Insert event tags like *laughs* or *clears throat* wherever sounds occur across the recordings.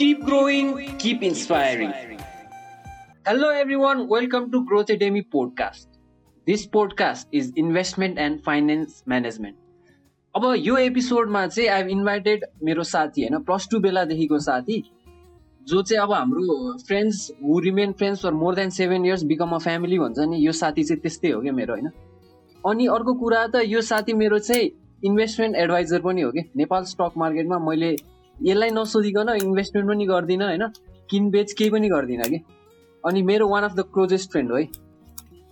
Keep growing, keep inspiring. Hello, everyone. Welcome to Growth Academy podcast. This podcast is investment and finance management. अब यो एपिसोडमा चाहिँ I invited मेरो साथी होइन प्लस टू बेलादेखिको साथी जो चाहिँ अब हाम्रो friends who remain friends for more than seven years become a family भन्छ नि यो साथी चाहिँ त्यस्तै हो क्या मेरो होइन अनि अर्को कुरा त यो साथी मेरो चाहिँ इन्भेस्टमेन्ट एडभाइजर पनि हो कि नेपाल स्टक मार्केटमा मैले यसलाई नसोधिकन इन्भेस्टमेन्ट पनि गर्दिनँ होइन? किनबेच केही पनि गर्दिनँ कि? अनि मेरो one of the closest friend हो है।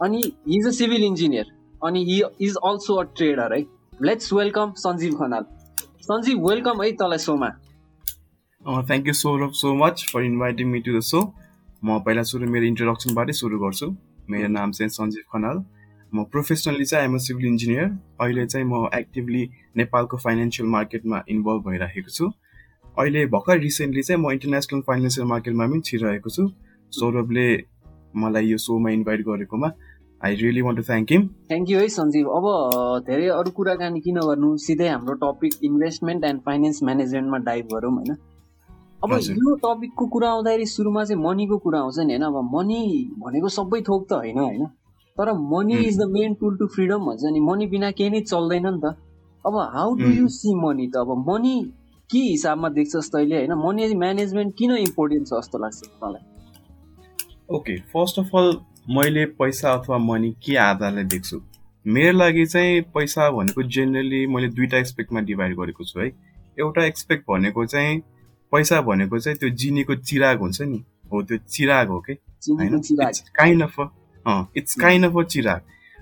अनि he is a civil engineer अनि he is also a trader है let's welcome Sanjeev Khanal Sanjeev welcome है तँलाई सोमा। Thank you so so much for inviting me to the show म पहिला सुरु मेरो इन्ट्रोडक्सनबाटै सुरु गर्छु। मेरो नाम चाहिँ सञ्जीव खनाल म प्रोफेसनली चाहिँ आइम सिभिल इन्जिनियर अहिले चाहिँ म एक्टिभली नेपालको फाइनेन्सियल मार्केटमा इन्भल्भ भइरहेको छु। अहिले भर्खर रिसेन्टली चाहिँ म इन्टरनेसनल फाइनेन्सियल मार्केटमा पनि छिरिरहेको छु। सौरभले मलाई यो सोमा इन्भाइट गरेकोमा I really want to thank him thank you है सञ्जीव। अब धेरै अरू कुराकानी किन गर्नु? सिधै हाम्रो टपिक इन्भेस्टमेन्ट एन्ड फाइनेन्स म्यानेजमेन्टमा डाइभ गरौँ होइन? अब यो टपिकको कुरा आउँदाखेरि सुरुमा चाहिँ मनीको कुरा आउँछ नि होइन? अब मनी भनेको सबै थोक त होइन होइन? तर money is the main tool to freedom भन्छ नि। मनी बिना केही नै चल्दैन नि त। अब how do you see money त? अब मनी के हिसाबमा देख्छस् तैँले होइन? मनी म्यानेजमेन्ट किन इम्पोर्टेन्ट छ जस्तो लाग्छ मलाई? ओके फर्स्ट अफ अल मैले पैसा अथवा मनी के आधारले देख्छु? मेरो लागि चाहिँ पैसा भनेको जेनरली मैले दुईवटा एक्सपेक्टमा डिभाइड गरेको छु है। एउटा एक्सपेक्ट भनेको चाहिँ पैसा भनेको चाहिँ त्यो जिनीको चिराग हुन्छ नि। हो त्यो चिराग हो कि kind of it's kind of a chirag.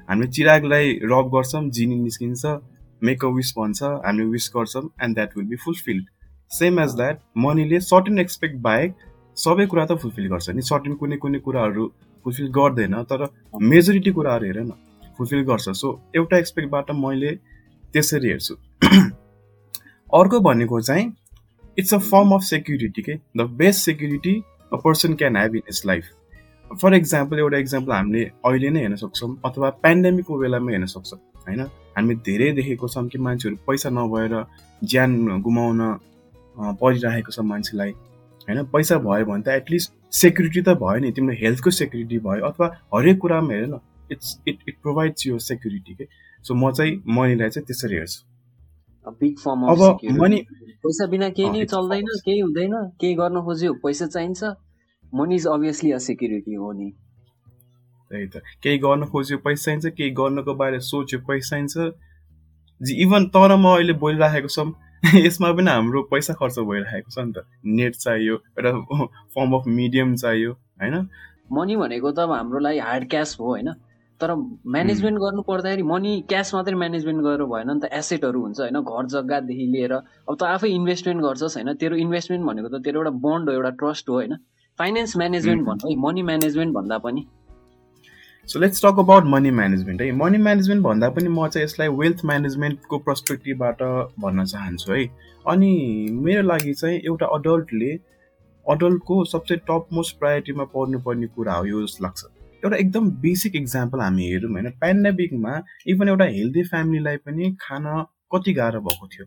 हामीले चिरागलाई रब गर्छौँ जिनी निस्किन्छ। मेक अ विस भन्छ हामीले विस गर्छौँ and that will be fulfilled same as that मनीले certain expect बाहेक सबै कुरा त फुलफिल गर्छ नि। सर्टेन कुनै कुनै कुराहरू फुलफिल गर्दैन तर मेजोरिटी कुराहरू हेर न फुलफिल गर्छ। सो एउटा एक्सपेक्टबाट मैले त्यसरी हेर्छु। *clears throat* अर्को भनेको चाहिँ it's a form of security के the best security a person can have in his life for example एउटा इक्जाम्पल हामीले अहिले नै हेर्न सक्छौँ अथवा पेन्डेमिकको बेलामा हेर्न सक्छौँ। होइन? हामी धेरै देखेको छौँ कि मान्छेहरू पैसा नभएर ज्यान गुमाउन परिरहेको छ मान्छेलाई। होइन? पैसा भयो भने त एटलिस्ट सेक्युरिटी त भयो नि। तिम्रो हेल्थको सेक्युरिटी भयो अथवा हरेक कुरामा हेर न इट्स इट इट प्रोभाइड्स यो सेक्युरिटी के सो म चाहिँ मनीलाई चाहिँ त्यसरी हेर्छु। बिग फर्म अब मनी पैसा बिना केही नै चल्दैन केही हुँदैन केही गर्न खोज्यो पैसा चाहिन्छ। Money is obviously a security हो नि। त्यही त। केही गर्न खोज्यो पैसा चाहिन्छ केही गर्नको बारे सोच्यो पैसा चाहिन्छ। इभन तर म अहिले बोलिराखेको छौँ *laughs* यसमा पनि हाम्रो पैसा खर्च भइरहेको छ नि त। नेट चाहियो एउटा फर्म अफ मिडियम चाहियो होइन? मनी भनेको त अब हाम्रो लागि हार्ड क्यास हो होइन? तर म्यानेजमेन्ट गर्नु पर्दाखेरि मनी क्यास मात्रै म्यानेजमेन्ट गरेर भएन नि त एसेटहरू हुन्छ होइन? घर जग्गादेखि लिएर अब त आफै इन्भेस्टमेन्ट गर्छस् होइन? तेरो इन्भेस्टमेन्ट भनेको त तेरो एउटा बन्ड हो एउटा ट्रस्ट हो होइन? फाइनेन्स म्यानेजमेन्ट भन्छ है मनी म्यानेजमेन्ट भन्दा पनि। So let's talk about money management है। मनी म्यानेजमेन्ट भन्दा पनि म चाहिँ यसलाई वेल्थ म्यानेजमेन्टको पर्सपेक्टिभबाट भन्न चाहन्छु है। अनि मेरो लागि चाहिँ एउटा अडल्टले अडल्टको सबसे टप मोस्ट प्रायोरिटीमा पर्नुपर्ने कुरा हो यो जस्तो लाग्छ। एउटा एकदम बेसिक इक्जाम्पल हामी हेरौँ होइन। पेन्डेमिकमा इभन एउटा हेल्दी फ्यामिलीलाई पनि खान कति गाह्रो भएको थियो।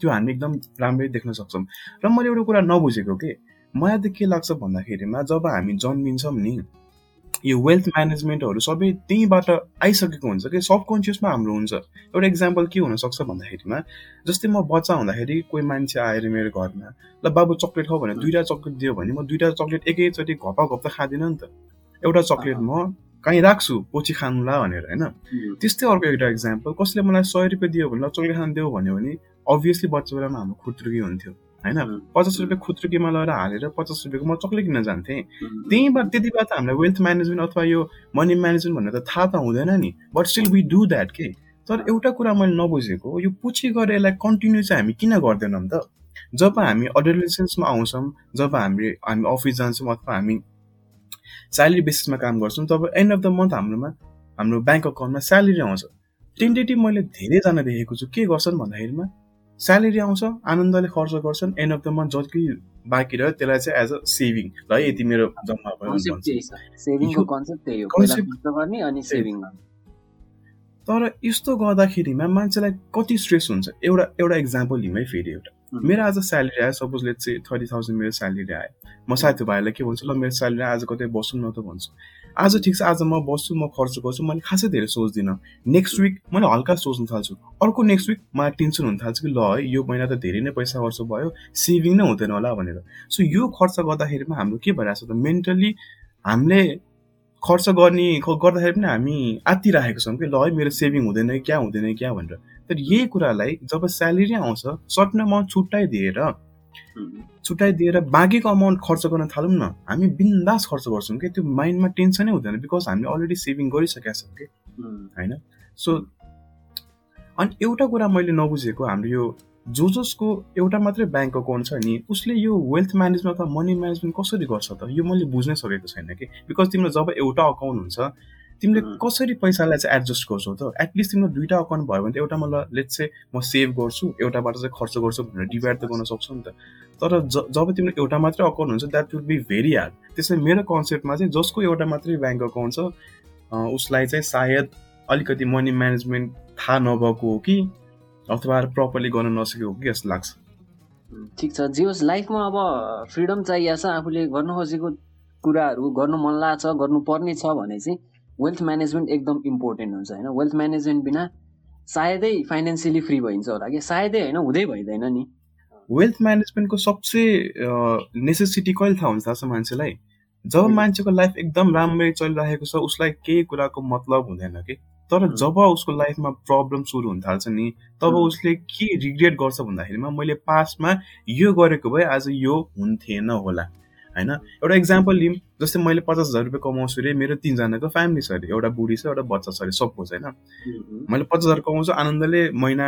त्यो हामी एकदम राम्ररी देख्न सक्छौँ। र मैले एउटा कुरा नबुझेको के? मलाई त के लाग्छ भन्दाखेरिमा जब हामी जन्मिन्छौँ नि यो वेल्थ म्यानेजमेन्टहरू सबै त्यहीँबाट आइसकेको हुन्छ कि? सबकन्सियसमा हाम्रो हुन्छ। एउटा इक्जाम्पल के हुनसक्छ भन्दाखेरिमा जस्तै म बच्चा हुँदाखेरि कोही मान्छे आएर मेरो घरमा ल बाबु चक्लेट खाऊ भने दुइटा चक्लेट दियो भने म दुइटा चक्लेट एकैचोटि घपा घप्ता खाँदिनँ नि त। एउटा चक्लेट म कहीँ राख्छु पछि खानुला भनेर होइन? त्यस्तै अर्को एउटा इक्जाम्पल कसले मलाई सय रुपियाँ दियो भने चक्लेट खानु दियो भन्यो भने अभियसली बच्चा बेलामा हाम्रो खुत्रुकी हुन्थ्यो। होइन? पचास रुपियाँ खुत्रुकीमा लगेर हालेर पचास रुपियाँको म चक्लेट किन्न जान्थेँ। त्यहीँबाट त्यति बेला त हामीलाई वेल्थ म्यानेजमेन्ट अथवा यो मनी म्यानेजमेन्ट भनेर त थाहा त हुँदैन नि। But still we do that के? तर एउटा कुरा मैले नबुझेको यो पछि गएर यसलाई कन्टिन्यू चाहिँ हामी किन गर्दैनौँ त? जब हामी अडोलेसेन्समा आउँछौँ जब हामी हामी अफिस जान्छौँ अथवा हामी स्यालेरी बेसिसमा काम गर्छौँ तब एन्ड अफ द मन्थ हाम्रोमा हाम्रो ब्याङ्क अकाउन्टमा स्यालेरी आउँछ। टेन्टेटिभ मैले धेरैजना देखेको छु के गर्छन् भन्दाखेरिमा स्यालेरी आउँछ आनन्दले खर्च गर्छन् एन्ड अफ द मन्थ जति बाँकी रह्यो त्यसलाई चाहिँ एज अ सेभिङ ल यति मेरो जम्मा भयो तर यस्तो गर्दाखेरिमा मान्छेलाई कति स्ट्रेस हुन्छ? एउटा एउटा इक्जाम्पल लिउँ है फेरि एउटा। मेरो आज स्यालेरी आयो सपोज लेट चाहिँ थर्टी थाउजन्ड मेरो स्यालेरी आयो। म साथी भाइलाई के भन्छु ल मेरो स्यालेरी आज कतै बस्छु न त भन्छु। आज ठिक छ आज म बस्छु म खर्च गर्छु मैले खासै धेरै सोच्दिनँ। नेक्स्ट विक मैले हल्का सोच्न थाल्छु। अर्को नेक्स्ट विक मलाई टेन्सन हुन थाल्छ कि ल है यो महिना त धेरै नै पैसा खर्च भयो सेभिङ नै हुँदैन होला भनेर। सो यो खर्च गर्दाखेरिमा हाम्रो के भइरहेको छ त मेन्टली हामीले खर्च गर्ने गर्दाखेरि पनि हामी आत्तिराखेको छौँ कि ल है मेरो सेभिङ हुँदैन क्या हुँदैन क्या भनेर। तर यही कुरालाई जब स्यालेरी आउँछ सर्टन अमाउन्ट छुट्याइदिएर छुट्याइदिएर बाँकीको अमाउन्ट खर्च गर्न थालौँ न। हामी बिन्दास खर्च गर्छौँ कि? त्यो माइन्डमा टेन्सनै हुँदैन बिकज हामीले अलरेडी सेभिङ गरिसकेका छौँ कि? होइन? सो अनि एउटा कुरा मैले नबुझेको हाम्रो यो जो जसको एउटा मात्रै ब्याङ्क अकाउन्ट छ नि उसले यो वेल्थ म्यानेजमेन्ट अथवा मनी म्यानेजमेन्ट कसरी गर्छ त? यो मैले बुझ्नै सकेको छैन कि? बिकज तिम्रो जब एउटा अकाउन्ट हुन्छ तिमीले कसरी पैसालाई चाहिँ एडजस्ट गर्छौ त? एटलिस्ट तिम्रो दुइटा अकाउन्ट भयो भने त एउटा मलाई लेट चाहिँ म सेभ गर्छु एउटाबाट चाहिँ खर्च गर्छु भनेर डिभाइड त गर्न सक्छु नि त। तर जब तिम्रो एउटा मात्रै अकाउन्ट हुन्छ that will be very hard त्यसै मेरो कन्सेप्टमा चाहिँ जसको एउटा मात्रै ब्याङ्क अकाउन्ट छ उसलाई चाहिँ सायद अलिकति मनी म्यानेजमेन्ट थाहा नभएको हो कि अथवा प्रपरली गर्न नसकेको हो कि जस्तो लाग्छ। ठिक छ। जे होस् लाइफमा अब फ्रिडम चाहिएको छ आफूले गर्न खोजेको कुराहरू गर्नु मन लाग्छ गर्नुपर्ने छ भने चाहिँ वेल्थ म्यानेजमेन्ट एकदम इम्पोर्टेन्ट हुन्छ होइन? वेल्थ म्यानेजमेन्ट बिना सायदै फाइनेन्सियली फ्री भइन्छ होला कि सायदै होइन हुँदै भइँदैन नि। वेल्थ म्यानेजमेन्टको सबसे नेसेसिटी कहिले थाहा हुन्छ थाहा छ मान्छेलाई? जब मान्छेको लाइफ एकदम राम्ररी चलिरहेको छ उसलाई केही कुराको मतलब हुँदैन कि? तर जब उसको लाइफमा प्रब्लम सुरु हुन थाल्छ नि तब उसले के रिग्रेट गर्छ भन्दाखेरिमा मैले पास्टमा यो गरेको भए आज यो हुन्थेन होला। होइन? एउटा इक्जाम्पल लिउँ जस्तै मैले पचास हजार रुपियाँ कमाउँछु अरे मेरो तिनजनाको फ्यामिली छ अरे एउटा बुढी छ एउटा बच्चा छ अरे सपोज होइन? मैले पचास हजार कमाउँछु आनन्दले महिना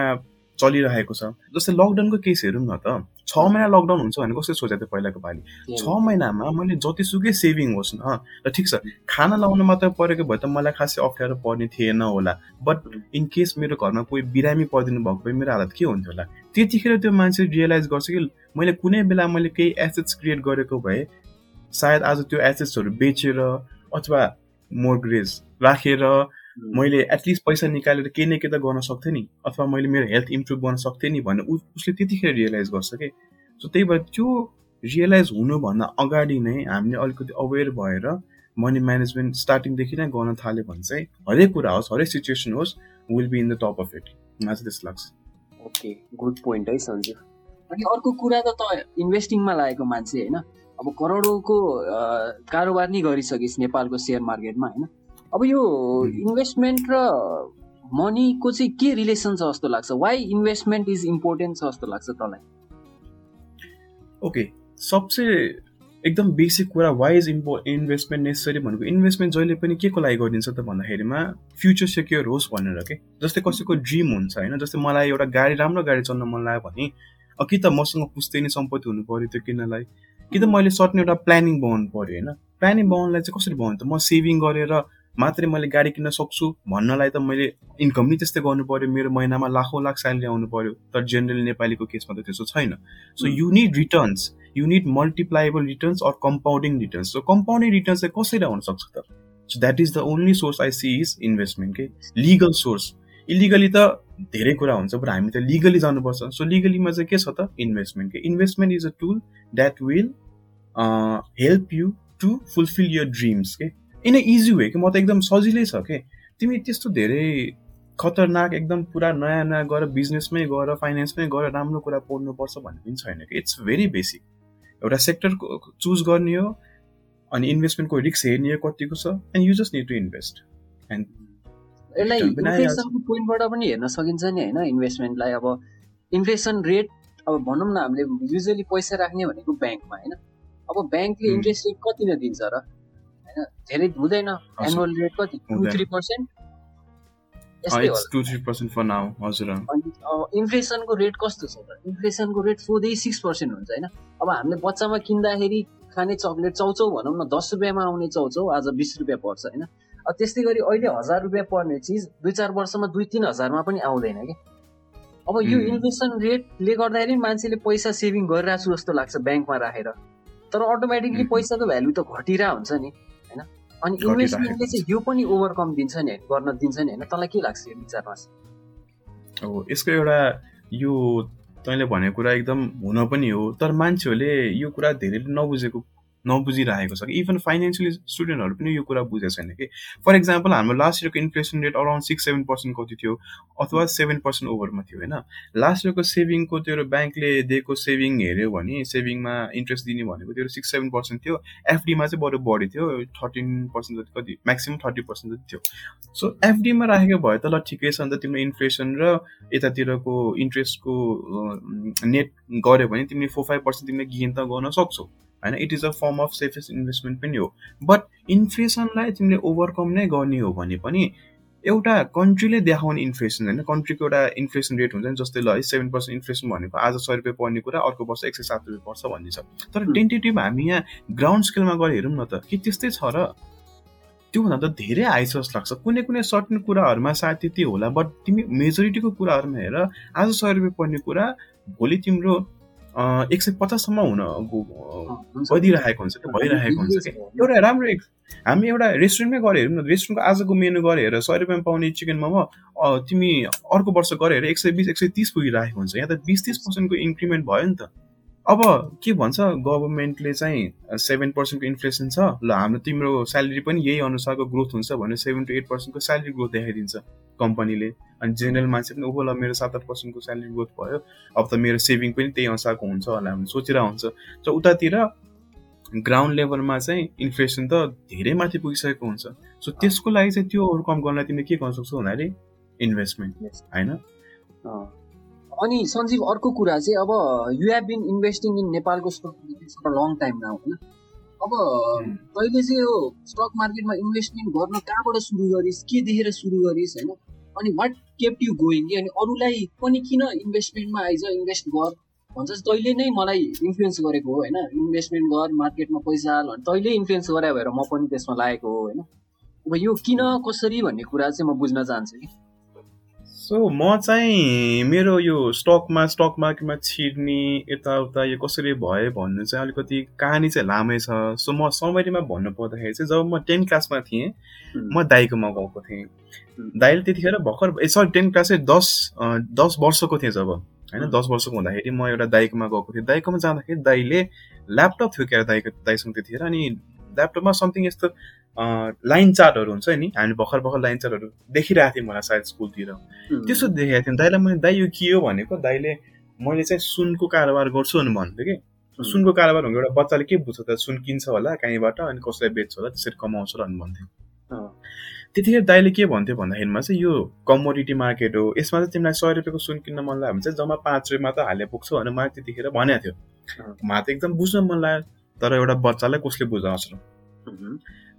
चलिरहेको छ। जस्तै लकडाउनको केस हेरौँ न त छ महिना लकडाउन हुन्छ भने कस्तो सोचेको थियो पहिलाको पालि? छ महिनामा मैले जतिसुकै सेभिङ होस् न र ठिक छ। खाना लाउनु मात्र परेको भए त मलाई खासै अप्ठ्यारो पर्ने थिएन होला। बट इन केस मेरो घरमा कोही बिरामी परिदिनु भएको भए मेरो हालत के हुन्थ्यो होला? त्यतिखेर त्यो मान्छे रियलाइज गर्छ कि मैले कुनै बेला मैले केही एसेट्स क्रिएट गरेको भए सायद आज त्यो एसेट्सहरू बेचेर अथवा मोर्ग्रेज राखेर मैले एटलिस्ट पैसा निकालेर केही न केही त गर्न सक्थेँ नि अथवा मैले मेरो हेल्थ इम्प्रुभ गर्न सक्थेँ नि भन्ने उसले त्यतिखेर रियलाइज गर्छ कि? सो त्यही भएर त्यो रियलाइज हुनुभन्दा अगाडि नै हामीले अलिकति अवेर भएर मनी म्यानेजमेन्ट स्टार्टिङदेखि नै गर्न थाल्यो भने चाहिँ हरेक कुरा होस् हरेक सिचुएसन होस् will be in the top of it मलाई चाहिँ त्यस्तो लाग्छ। ओके गुड पोइन्ट है सन्जु अनि अर्को कुरा त त इन्भेस्टिङमा लागेको मान्छे होइन। अब करोडौँको कारोबार नै गरिसकिस् नेपालको सेयर मार्केटमा होइन? अब यो इन्भेस्टमेन्ट र मनीको चाहिँ के रिलेसन छ जस्तो लाग्छ? वाइ इन्भेस्टमेन्ट इज इम्पोर्टेन्ट छ जस्तो लाग्छ तँलाई? ओके सबसे एकदम बेसिक कुरा वाइ इज इम्पो इन्भेस्टमेन्ट नेसेसरी भनेको इन्भेस्टमेन्ट जहिले पनि के को लागि गरिदिन्छ त भन्दाखेरिमा फ्युचर सेक्योर होस् भनेर के जस्तै कसैको ड्रिम हुन्छ होइन? जस्तै मलाई एउटा गाडी राम्रो गाडी चल्न मन लाग्यो भने कि त मसँग पुस्दै नै सम्पत्ति हुनु पऱ्यो त्यो किन्नलाई? कि त मैले सर्टन एउटा प्लानिङ बनाउनु पऱ्यो होइन? प्लानिङ बनाउनलाई चाहिँ कसरी बनाउनु त? म सेभिङ गरेर मात्रै मैले गाडी किन्न सक्छु भन्नलाई त मैले इन्कम नै त्यस्तै गर्नु पऱ्यो मेरो महिनामा लाखौँ लाख स्यालेरी आउनु पऱ्यो तर जेनरली नेपालीको केसमा त त्यस्तो छैन। So you need returns you need multipliable returns or compounding returns so compounding returns चाहिँ कसरी आउन सक्छ त? So that is the only source I see is investment के लिगल सोर्स इलिगली त धेरै कुरा हुन्छ बट हामी त लिगली जानुपर्छ. सो लिगलीमा चाहिँ के छ त? इन्भेस्टमेन्ट के investment is a tool that will help you to fulfil your dreams के इन अ इजी वे कि म त एकदम सजिलै छ के तिमी त्यस्तो धेरै खतरनाक एकदम पुरा नयाँ नयाँ गएर बिजनेसमै गएर फाइनेन्समै गएर राम्रो कुरा पढ्नुपर्छ भन्ने पनि छैन कि इट्स भेरी बेसिक एउटा सेक्टर चुज गर्ने हो अनि इन्भेस्टमेन्टको रिक्स हेर्ने हो कतिको छ and you just need to invest and यसलाई इन्फ्लेसनको पोइन्टबाट पनि हेर्न सकिन्छ नि होइन इन्भेस्टमेन्टलाई अब इन्फ्लेसन रेट अब भनौँ न हामीले युजली पैसा राख्ने भनेको ब्याङ्कमा होइन। अब ब्याङ्कले इन्ट्रेस्ट रेट कति नै दिन्छ र? होइन धेरै हुँदैन। एनुअल रेट कति? टु थ्री पर्सेन्ट इन्फ्लेसनको रेट कस्तो छ त? इन्फ्लेसनको rate four to six percent हुन्छ होइन। अब हामीले बच्चामा किन्दाखेरि खाने चक्लेट चाउचाउ भनौँ न दस रुपियाँमा आउने चाउचाउ आज बिस रुपियाँ पर्छ होइन। त्यस्तै गरी अहिले हजार रुपियाँ पर्ने चिज दुई चार वर्षमा दुई तिन हजारमा पनि आउँदैन कि? अब यो इन्भेस्टमेन्ट रेटले गर्दाखेरि मान्छेले पैसा सेभिङ गरिरहेको छु जस्तो लाग्छ ब्याङ्कमा राखेर। तर अटोमेटिकली पैसाको भ्यालु त घटिरहेको हुन्छ नि होइन? अनि इन्भेस्टमेन्टले चाहिँ यो पनि ओभरकम दिन्छ नि गर्न दिन्छ नि होइन? तँलाई के लाग्छ यो विचारमा? अब यसको एउटा यो तैँले भनेको कुरा एकदम हुन पनि हो तर मान्छेहरूले यो कुरा धेरैले नबुझेको नबुझिरहेको छ इभन फाइनेन्सियली स्टुडेन्टहरू पनि यो कुरा बुझेको छैन कि? फर इक्जाम्पल हाम्रो last इयरको inflation rate around six seven percent कति थियो? अथवा सेभेन पर्सेन्ट ओभरमा थियो होइन? लास्ट इयरको सेभिङको त्यो ब्याङ्कले दिएको सेभिङ हेऱ्यो भने सेभिङमा इन्ट्रेस्ट दिने भनेको त्यो सिक्स सेभेन पर्सेन्ट थियो। एफडीमा चाहिँ बरु बढी थियो थर्टिन पर्सेन्ट जति कति म्याक्सिमम् थर्टी पर्सेन्ट जति थियो। सो एफडीमा राखेको भए त ल ठिकै छ अन्त तिम्रो इन्फ्लेसन र यतातिरको इन्ट्रेस्टको नेट गऱ्यो भने तिमीले फोर फाइभ पर्सेन्ट तिमीले गेन त गर्न सक्छौ। होइन it is a form of safest investment पनि हो. बट इन्फ्लेसनलाई तिमीले ओभरकम नै गर्ने हो भने पनि एउटा कन्ट्रीले देखाउने इन्फ्लेसन होइन कन्ट्रीको एउटा इन्फ्लेसन रेट हुन्छ नि जस्तै ल है सेभेन पर्सेन्ट इन्फ्लेसन भनेको आज सय रुपियाँ पर्ने कुरा अर्को वर्ष एक सय सात रुपियाँ पर्छ भन्ने छ। तर टेन्टेटिभ हामी यहाँ ग्राउन्ड स्केलमा गएर हेरौँ न त के त्यस्तै छ र। त्योभन्दा त धेरै हाई जस्तो लाग्छ। कुनै कुनै सर्टन कुराहरूमा सायद त्यति होला बट तिमी मेजोरिटीको कुराहरूमा हेर आज सय रुपियाँ पर्ने कुरा भोलि तिम्रो एक सय पचाससम्म हुन गइदिइरहेको हुन्छ। त्यो भइरहेको हुन्छ कि? एउटा राम्रो हामी एउटा रेस्टुरेन्टमै गएर हेरौँ न रेस्टुरेन्टको आजको मेनु गएर हेर सय रुपियाँमा पाउने चिकन मोमो तिमी अर्को वर्ष गएर हेर एक सय बिस एक सय तिस पुगिरहेको हुन्छ। यहाँ त बिस तिस पर्सेन्टको इन्क्रिमेन्ट भयो नि त। अब के भन्छ गभर्मेन्टले चाहिँ सेभेन पर्सेन्टको इन्फ्लेसन छ ल हाम्रो तिम्रो स्यालेरी पनि यही अनुसारको ग्रोथ हुन्छ भने सेभेन टु एट पर्सेन्टको स्यालेरी ग्रोथ देखाइदिन्छ। कम्पनीले अनि जेनरल मान्छे पनि ओहो ल मेरो सात आठ पर्सेन्टको स्यालेरी ग्रोथ भयो। अब त मेरो सेभिङ पनि त्यही अनुसारको हुन्छ होला हामी सोचिरहेको हुन्छ र उतातिर ग्राउन्ड लेभलमा चाहिँ इन्फ्लेसन त धेरै माथि पुगिसकेको हुन्छ। सो त्यसको लागि चाहिँ त्यो कम गर्नलाई तिमीले के गर्न सक्छौ भन्दाखेरि इन्भेस्टमेन्ट होइन? अनि सञ्जीव अर्को कुरा चाहिँ अब you have been investing in नेपालको स्टक लङ टाइम नाउ होइन? अब तैँले चाहिँ यो स्टक मार्केटमा इन्भेस्टमेन्ट गर्न कहाँबाट सुरु गरिस् के देखेर सुरु गरिस् होइन? अनि वाट केप्ट यु गोइङ कि अनि अरूलाई पनि किन इन्भेस्टमेन्टमा आइज इन्भेस्ट गर? भन्छ तैँले नै मलाई इन्फ्लुएन्स गरेको हो होइन? इन्भेस्टमेन्ट गर मार्केटमा पैसा हाल तैँले इन्फ्लुएन्स गरे भएर म पनि त्यसमा लागेको हो होइन? अब यो किन कसरी भन्ने कुरा चाहिँ म बुझ्न चाहन्छु कि? सो म चाहिँ मेरो यो स्टकमा स्टक मार्केटमा छिर्ने यताउता यो कसरी भयो भन्नु चाहिँ अलिकति कहानी चाहिँ लामै छ। सो म समरीमा भन्नु पर्दाखेरि चाहिँ जब म टेन क्लासमा थिएँ म दाइकोमा गएको थिएँ। दाइले त्यतिखेर भर्खर ए सरी टेन क्लास चाहिँ दस दस वर्षको थिएँ जब होइन? दस वर्षको हुँदाखेरि म एउटा दाइकोमा गएको थिएँ। दाइकोमा जाँदाखेरि दाइले ल्यापटप थियो क्या दाइको दाइसँग त्यतिखेर अनि ल्यापटपमा समथिङ यस्तो लाइन चार्टहरू हुन्छ नि? हामी भर्खर भर्खर लाइन चार्टहरू देखिरहेको थियौँ मलाई सायद स्कुलतिर। त्यसो देखेको थियौँ। दाइलाई मैले दाइ यो के हो? भनेको दाइले मैले चाहिँ सुनको कारोबार गर्छु अनि भन्थ्यो कि। सुनको कारोबार भनेको एउटा बच्चाले के बुझ्छ त? सुन किन्छ होला कहीँबाट अनि कसैलाई बेच्छ होला? त्यसरी कमाउँछ र अनि भन्थ्यो। त्यतिखेर दाइले के भन्थ्यो भन्दाखेरिमा चाहिँ यो कमोडिटी मार्केट हो। यसमा चाहिँ तिमीलाई सय रुपियाँको सुन किन्न मन लाग्यो भने चाहिँ जम्मा पाँच रुपियाँमा त हाले पुग्छ भनेर मलाई त्यतिखेर भनेको थियो। मलाई त एकदम बुझ्न मन लाग्यो। तर एउटा बच्चालाई कसले बुझाउँछ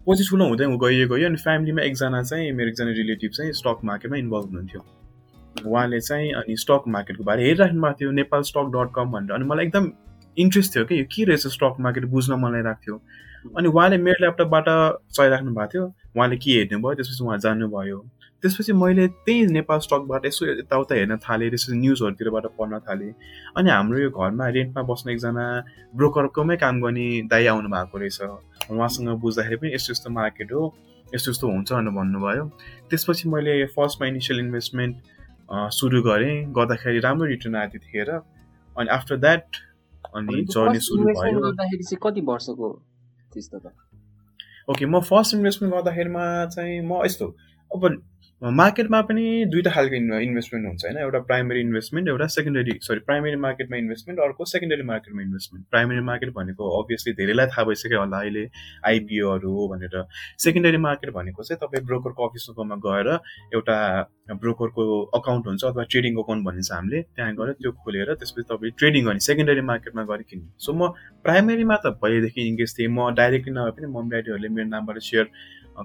पछि ठुलो हुँदै गइयो गयो अनि फ्यामिलीमा एकजना चाहिँ मेरो एकजना रिलेटिभ चाहिँ स्टक मार्केटमा इन्भल्भ हुनुहुन्थ्यो। उहाँले चाहिँ अनि स्टक मार्केटको बारे हेरिराख्नु भएको थियो नेपाल स्टक डट कम भनेर। अनि मलाई एकदम इन्ट्रेस्ट थियो कि यो के रहेछ स्टक मार्केट बुझ्न मलाई लाग्थ्यो। अनि उहाँले मेरो ल्यापटपबाट चलाइराख्नु भएको थियो। उहाँले के हेर्नुभयो त्यसपछि उहाँ जानुभयो त्यसपछि मैले त्यही नेपाल स्टकबाट यसो यताउता हेर्न थालेँ त्यसपछि न्युजहरूतिरबाट पढ्न थालेँ। अनि हाम्रो यो घरमा रेन्टमा बस्ने एकजना ब्रोकरकोमै काम गर्ने दाइ आउनु भएको रहेछ। उहाँसँग बुझ्दाखेरि पनि यस्तो यस्तो मार्केट हो यस्तो यस्तो हुन्छ भनेर भन्नुभयो। त्यसपछि मैले फर्स्टमा इनिसियल इन्भेस्टमेन्ट सुरु गरेँ गर्दाखेरि राम्रो रिटर्न आयो त्यतिखेर अनि आफ्टर द्याट अनि जर्नी सुरु भयो। कति वर्षको ओके म फर्स्ट इन्भेस्टमेन्ट गर्दाखेरिमा चाहिँ म यस्तो अब मार्केटमा पनि दुईवटा खालको इन्भेस्टमेन्ट हुन्छ होइन? एउटा प्राइमेरी इन्भेस्टमेन्ट एउटा सेकेन्डरी सरी प्राइमेरी मार्केटमा इन्भेस्टमेन्ट अर्को सेकेन्डरी मार्केटमा इन्भेस्टमेन्ट। प्राइमेरी मार्केट भनेको अभियसली धेरैलाई थाहा भइसक्यो होला अहिले आइपिओहरू भनेर। सेकेन्डरी मार्केट भनेको चाहिँ तपाईँ ब्रोकरको अफिसकोमा गएर एउटा ब्रोकरको अकाउन्ट हुन्छ अथवा ट्रेडिङ अकाउन्ट भनिन्छ हामीले त्यहाँ गएर त्यो खोलेर त्यसपछि तपाईँ ट्रेडिङ गर्ने सेकेन्डरी मार्केटमा गएर किन्ने। सो म प्राइमेरीमा त पहिलेदेखि इङ्गेज थिएँ म डाइरेक्टली नभए पनि मम्मी ड्याडीहरूले मेरो नामबाट सेयर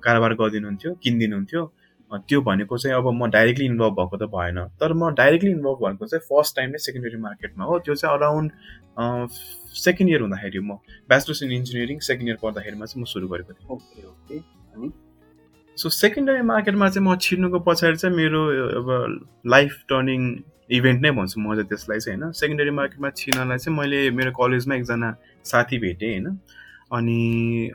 कारोबार गरिदिनुहुन्थ्यो किनिदिनुहुन्थ्यो। त्यो भनेको चाहिँ अब म डाइरेक्टली इन्भल्भ भएको त भएन। तर म डाइरेक्टली इन्भल्भ भएको चाहिँ फर्स्ट टाइम नै सेकेन्डरी मार्केटमा हो। त्यो चाहिँ अराउन्ड सेकेन्ड इयर हुँदाखेरि म bachelors in engineering second year पढ्दाखेरिमा चाहिँ म सुरु गरेको थिएँ। ओके ओके सो सेकेन्डरी मार्केटमा चाहिँ म छिर्नुको पछाडि चाहिँ मेरो अब लाइफ टर्निङ इभेन्ट नै भन्छु म चाहिँ त्यसलाई चाहिँ होइन? सेकेन्डरी मार्केटमा छिर्नलाई चाहिँ मैले मेरो कलेजमा एकजना साथी भेटेँ होइन? अनि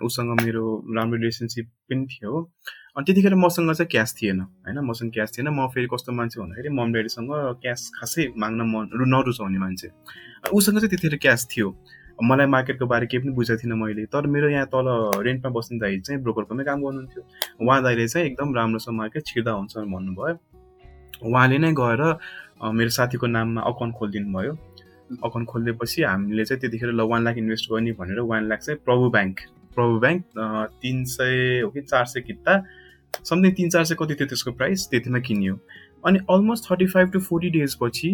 उसँग मेरो राम्रो रिलेसनसिप पनि थियो। अनि त्यतिखेर मसँग चाहिँ क्यास थिएन होइन? मसँग क्यास थिएन। म फेरि कस्तो मान्छे भन्दाखेरि मम ड्याडीसँग क्यास खासै माग्न मन नरुचाउने मान्छे। उसँग चाहिँ त्यतिखेर क्यास थियो। मलाई मार्केटको बारे केही पनि बुझेको थिइनँ मैले। तर मेरो यहाँ तल रेन्टमा बस्ने दाइ चाहिँ ब्रोकरकोमै काम गर्नुहुन्थ्यो। उहाँ दाइले चाहिँ एकदम राम्रोसँग मार्केट छिर्दा हुन्छ भन्नुभयो। उहाँले नै गएर मेरो साथीको नाममा अकाउन्ट खोलिदिनु भयो अकाउन्ट खोलिदिएपछि हामीले चाहिँ त्यतिखेर ल वान लाख इन्भेस्ट गर्ने भनेर वान लाख चाहिँ प्रभु ब्याङ्क प्रभु ब्याङ्क तिन सय हो कि चार सय किता समथिङ तिन चार सय कति थियो त्यसको प्राइस त्यतिमा किनियो। अनि almost thirty five to forty डेजपछि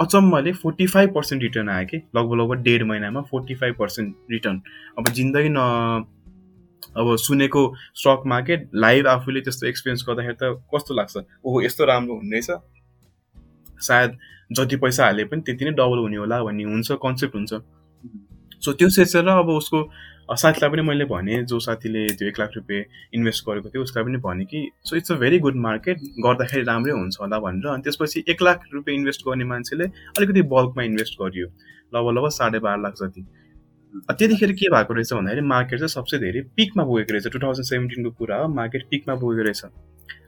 अचम्मले फोर्टी फाइभ पर्सेन्ट रिटर्न आयो कि? लगभग लगभग डेढ महिनामा फोर्टी फाइभ पर्सेन्ट रिटर्न अब जिन्दगी न अब सुनेको स्टक मार्केट लाइभ आफूले त्यस्तो एक्सपिरियन्स गर्दाखेरि त कस्तो लाग्छ? ओहो यस्तो राम्रो हुने रहेछ सायद जति पैसा हाले पनि त्यति नै डबल हुने होला भन्ने हुन्छ कन्सेप्ट हुन्छ। सो त्यो सोचेर अब उसको साथीलाई पनि मैले भनेँ जो साथीले त्यो एक लाख रुपियाँ इन्भेस्ट गरेको थियो उसलाई पनि भनेँ कि so it's a very good market गर्दाखेरि राम्रै हुन्छ होला भनेर। अनि त्यसपछि एक लाख रुपियाँ इन्भेस्ट गर्ने मान्छेले अलिकति बल्कमा इन्भेस्ट गरियो। लगभग लगभग साढे बाह्र लाख जति। त्यतिखेर के भएको रहेछ भन्दाखेरि मार्केट चाहिँ सबसे धेरै पिकमा पुगेको रहेछ। टु थाउजन्ड सेभेन्टिनको कुरा हो मार्केट पिकमा पुगेको रहेछ।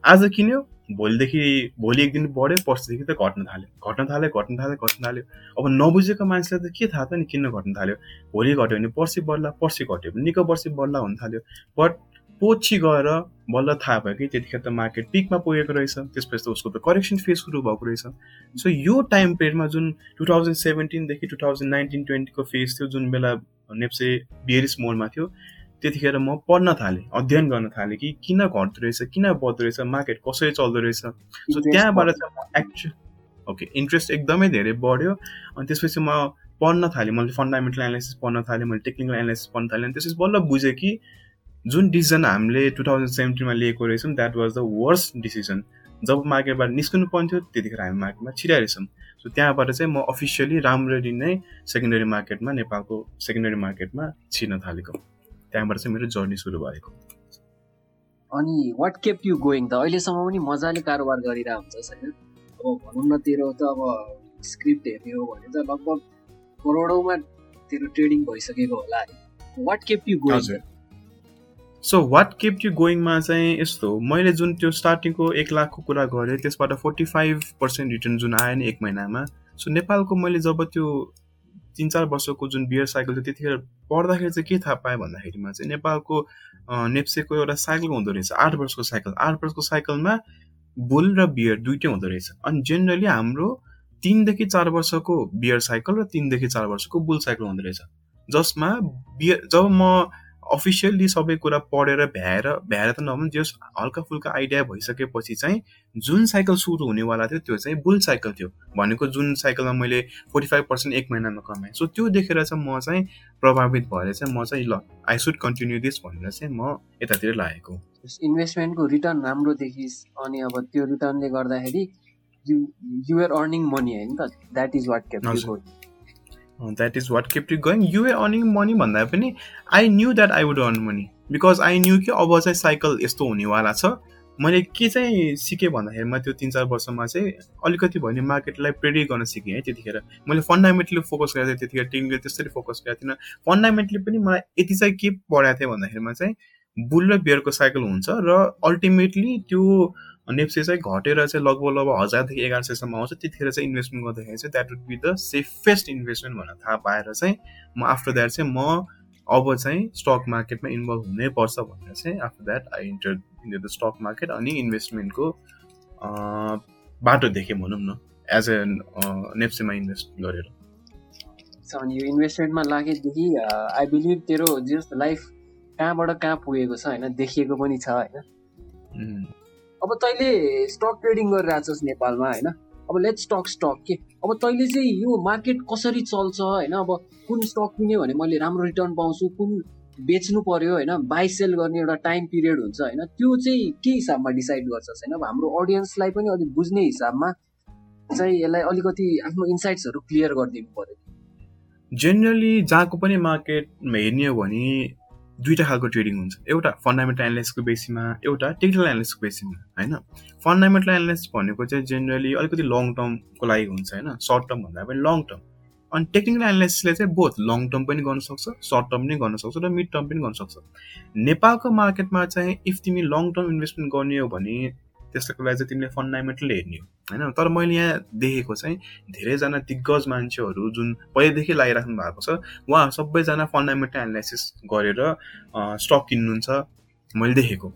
आज किन्यो भोलिदेखि भोलि एक दिन बढ्यो पर्सिदेखि त घट्न थाल्यो। घट्न थाल्यो घट्न थाल्यो घट्न थाल्यो। अब नबुझेको मान्छेलाई त के थाहा त नि किन घट्न थाल्यो? भोलि घट्यो भने पर्सि बढ्ला पर्सि घट्यो भने निको पर्सि बढ्ला हुन थाल्यो। बट पछि गएर बल्ल थाहा भयो कि त्यतिखेर त मार्केट पिकमा पुगेको रहेछ त्यसपछि त उसको त करेक्सन फेज सुरु भएको रहेछ। सो यो टाइम पिरियडमा जुन two thousand सेभेन्टिनदेखि two thousand nineteen twenty phase थियो जुन बेला नेप्से बियरिस मोडमा थियो त्यतिखेर म पढ्न थालेँ अध्ययन गर्न थालेँ कि किन घट्दो रहेछ किन बढ्दो रहेछ मार्केट कसरी चल्दो रहेछ। सो त्यहाँबाट चाहिँ म एक्चुअल ओके इन्ट्रेस्ट एकदमै धेरै बढ्यो अनि त्यसपछि म पढ्न थालेँ मैले फन्डामेन्टल एनालाइसिस पढ्न थालेँ मैले टेक्निकल एनालाइसिस पढ्न थालेँ अनि त्यसपछि बल्ल बुझेँ कि जुन डिसिजन हामीले टु थाउजन्ड सेभेन्टिनमा लिएको रहेछौँ that was the worst decision जब मार्केटबाट निस्कनु पर्थ्यो त्यतिखेर हामी मार्केटमा छिराइरहेछौँ सो त्यहाँबाट चाहिँ म अफिसियली राम्ररी नै सेकेन्डरी मार्केटमा नेपालको सेकेन्डरी मार्केटमा छिर्न थालेको। त्यहाँबाट चाहिँ मेरो जर्नी सुरु भएको। अनि वाट केप यु गोइङ त? अहिलेसम्म पनि मजाले कारोबार गरिरहेको हुन्छ होइन अब भनौँ न तेरो त अब स्क्रिप्ट हेर्ने हो भने त लगभग करोडौँमा तेरो ट्रेडिङ भइसकेको होला है। What kept you going so what kept you गोइङमा चाहिँ यस्तो मैले जुन त्यो स्टार्टिङको एक लाखको कुरा गरेँ त्यसबाट फोर्टी फाइभ पर्सेन्ट रिटर्न जुन आयो नि एक महिनामा सो नेपालको मैले जब त्यो तिन चार वर्षको जुन बियर साइकल थियो त्यतिखेर पढ्दाखेरि चाहिँ के थाहा पाएँ भन्दाखेरिमा चाहिँ नेपालको नेप्सेको एउटा साइकल हुँदो रहेछ आठ वर्षको साइकल आठ वर्षको साइकलमा बुल र बियर दुइटै हुँदो रहेछ। अनि जेनरली हाम्रो तिनदेखि चार वर्षको बियर साइकल र तिनदेखि चार वर्षको बुल साइकल हुँदो रहेछ। जसमा बियर जब म अफिसियल्ली सबै कुरा पढेर भ्याएर भ्याएर त नभए जस हल्का फुल्का आइडिया भइसकेपछि चाहिँ जुन साइकल सुरु हुनेवाला थियो त्यो चाहिँ बुल साइकल थियो। भनेको जुन साइकलमा मैले फोर्टी फाइभ पर्सेन्ट एक महिनामा कमाएँ। सो त्यो देखेर चाहिँ म चाहिँ प्रभावित भएर चाहिँ म चाहिँ ल आई सुड कन्टिन्यू दिस भनेर चाहिँ म यतातिर लागेको इन्भेस्टमेन्टको रिटर्न राम्रो देखिस् अनि अब त्यो रिटर्नले गर्दाखेरि युआर अर्निङ मनी होइन त? That is what kept that is what kept it going युए earning money भन्दा पनि I knew that I would earn money because I knew कि अब चाहिँ साइकल यस्तो हुनेवाला छ। मैले के चाहिँ सिकेँ भन्दाखेरिमा त्यो तिन चार वर्षमा चाहिँ अलिकति भयो भने मार्केटलाई प्रेडिट गर्न सिकेँ है त्यतिखेर। मैले फन्डामेन्टली फोकस गरेको थिएँ त्यतिखेर टेक्निकल त्यसरी फोकस गरेको थिइनँ फन्डामेन्टली पनि मलाई यति चाहिँ के पढाएको थिएँ भन्दाखेरिमा चाहिँ बुल र बियरको साइकल हुन्छ र अल्टिमेटली त्यो नेप्से चाहिँ घटेर चाहिँ लगभग लगभग हजारदेखि एघार सयसम्म आउँछ। त्यतिखेर चाहिँ इन्भेस्टमेन्ट गर्दाखेरि चाहिँ that would be the safest investment भनेर थाहा पाएर चाहिँ म आफ्टर द्याट चाहिँ म अब चाहिँ स्टक मार्केटमा इन्भल्भ हुनैपर्छ भनेर चाहिँ after that I enter in the stock market अनि इन्भेस्टमेन्टको बाटो देखेँ भनौँ न एज ए नेप्सेमा इन्भेस्ट गरेर। यो इन्भेस्टमेन्टमा लागेदेखि आई बिलिभ तेरो जस्ट लाइफ कहाँबाट कहाँ पुगेको छ होइन देखिएको पनि छ होइन। अब तैँले स्टक ट्रेडिङ गरिरहेछस् नेपालमा होइन अब लेट स्टक स्टक के? अब तैँले चाहिँ यो मार्केट कसरी चल्छ होइन अब कुन स्टक किन्यो भने मैले राम्रो रिटर्न पाउँछु कुन बेच्नु पर्यो होइन बाई सेल गर्ने एउटा टाइम पिरियड हुन्छ होइन त्यो चाहिँ के हिसाबमा डिसाइड गर्छस् होइन? अब हाम्रो अडियन्सलाई पनि अलिक बुझ्ने हिसाबमा चाहिँ यसलाई अलिकति आफ्नो इन्साइट्सहरू क्लियर गरिदिनु पर्यो जेनरली जहाँको पनि मार्केट हेर्ने हो भने दुईवटा खालको ट्रेडिङ हुन्छ। एउटा फन्डामेन्टल एनालिसिसको बेसीमा एउटा टेक्निकल एनालिसिसको बेसीमा होइन? फन्डामेन्टल एनालिसिस भनेको चाहिँ जेनरली अलिकति लङ टर्मको लागि हुन्छ होइन? सर्ट टर्म भन्दा पनि लङ टर्म अनि टेक्निकल एनालाइसिसले चाहिँ बोथ लङ टर्म पनि गर्न सक्छ सर्ट टर्म पनि गर्न सक्छ र मिड टर्म पनि गर्न सक्छ। नेपालको मार्केटमा चाहिँ इफ तिमी लङ टर्म इन्भेस्टमेन्ट गर्ने हो भने त्यसको लागि चाहिँ तिमीले फन्डामेन्टल हेर्ने हो होइन? तर मैले यहाँ देखेको चाहिँ धेरैजना दिग्गज मान्छेहरू जुन पहिल्यैदेखि लगाइराख्नु भएको छ उहाँहरू सबैजना फन्डामेन्टल एनालाइसिस गरेर स्टक किन्नुहुन्छ मैले देखेको।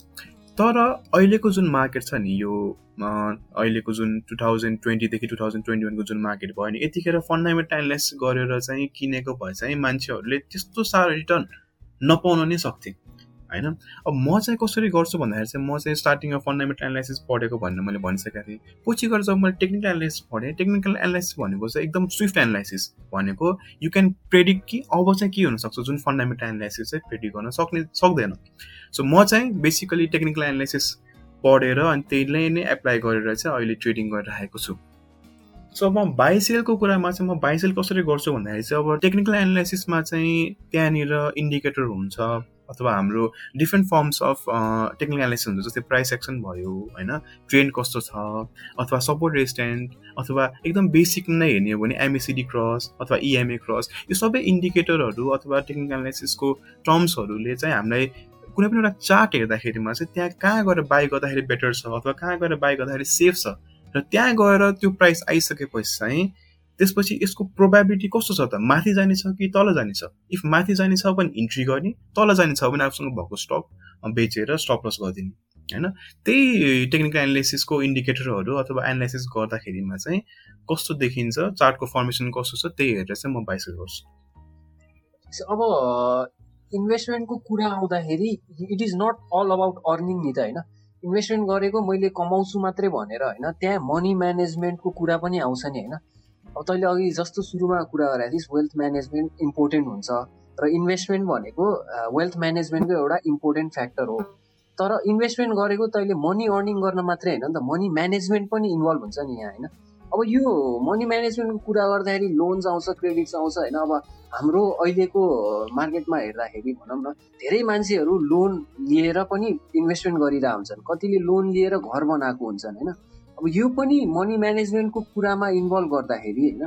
तर अहिलेको जुन मार्केट छ नि यो अहिलेको जुन टु थाउजन्ड ट्वेन्टीदेखि टु थाउजन्ड ट्वेन्टी वानको जुन मार्केट भयो नि यतिखेर फन्डामेन्टल एनालाइसिस गरेर चाहिँ किनेको भए चाहिँ मान्छेहरूले त्यस्तो साह्रो रिटर्न नपाउन नै सक्थे। होइन? अब म चाहिँ कसरी गर्छु भन्दाखेरि चाहिँ म चाहिँ स्टार्टिङमा फन्डामेन्टल एनालाइसिस पढेको भनेर मैले भनिसकेको थिएँ। पछि गएर जब मैले टेक्निकल एनालाइसिस पढेँ टेक्निकल एनालाइसिस भनेको चाहिँ एकदम स्विफ्ट एनालाइसिस भनेको यु क्यान प्रेडिक्ट कि अब चाहिँ के हुनसक्छ जुन फन्डामेन्टल एनालाइसिस चाहिँ प्रेडिक्ट गर्न सक्ने सक्दैन। सो म चाहिँ बेसिकली टेक्निकल एनालाइसिस पढेर अनि त्यहीलाई नै एप्लाई गरेर चाहिँ अहिले ट्रेडिङ गरिरहेको छु। सो अब बाइसेलको कुरामा चाहिँ म बाइसेल कसरी गर्छु भन्दाखेरि चाहिँ अब टेक्निकल एनालाइसिसमा चाहिँ त्यहाँनिर इन्डिकेटर हुन्छ। अथवा हाम्रो different forms of technical analysis हुन्छ जस्तै प्राइस एक्सन भयो होइन? ट्रेन्ड कस्तो छ? अथवा सपोर्ट रेस्टेन्ट अथवा एकदम बेसिक नै हेर्ने हो भने एमएसिडी क्रस अथवा इएमए क्रस यो सबै इन्डिकेटरहरू अथवा टेक्निकल एनालाइसिसको टर्म्सहरूले चाहिँ हामीलाई कुनै पनि एउटा चार्ट हेर्दाखेरिमा चाहिँ त्यहाँ कहाँ गएर बाई गर्दाखेरि बेटर छ अथवा कहाँ गएर बाई गर्दाखेरि सेफ छ? र त्यहाँ गएर त्यो प्राइस आइसकेपछि चाहिँ त्यसपछि यसको प्रोभाबिलिटी कस्तो छ त? माथि जाने छ कि तल जाने छ? इफ माथि जाने छ भने इन्ट्री गर्ने तल जाने छ भने आफूसँग भएको स्टक बेचेर स्टप लस गरिदिने होइन? त्यही टेक्निकल एनालाइसिसको इन्डिकेटरहरू अथवा एनालाइसिस गर्दाखेरिमा चाहिँ कस्तो देखिन्छ चार्टको फर्मेसन कस्तो छ त्यही हेरेर चाहिँ म बाइस गर्छु। अब इन्भेस्टमेन्टको कुरा आउँदाखेरि it is not all about earning नि त होइन? इन्भेस्टमेन्ट गरेको मैले कमाउँछु मात्रै भनेर होइन? त्यहाँ मनी म्यानेजमेन्टको कुरा पनि आउँछ नि होइन? अब तैँले अघि जस्तो सुरुमा कुरा गरेको थिइस् वेल्थ म्यानेजमेन्ट इम्पोर्टेन्ट हुन्छ र इन्भेस्टमेन्ट भनेको वेल्थ म्यानेजमेन्टको एउटा इम्पोर्टेन्ट फ्याक्टर हो। तर इन्भेस्टमेन्ट गरेको तैँले मनी अर्निङ गर्न मात्रै होइन नि त मनी म्यानेजमेन्ट पनि इन्भल्भ हुन्छ नि यहाँ होइन? अब यो मनी म्यानेजमेन्टको कुरा गर्दाखेरि लोन्स आउँछ क्रेडिट्स आउँछ होइन? अब हाम्रो अहिलेको मार्केटमा हेर्दाखेरि भनौँ न धेरै मान्छेहरू लोन लिएर पनि इन्भेस्टमेन्ट गरिरहेको हुन्छन्। कतिले लोन लिएर घर बनाएको हुन्छन् होइन? अब यो पनि मनी म्यानेजमेन्टको कुरामा इन्भल्भ गर्दाखेरि होइन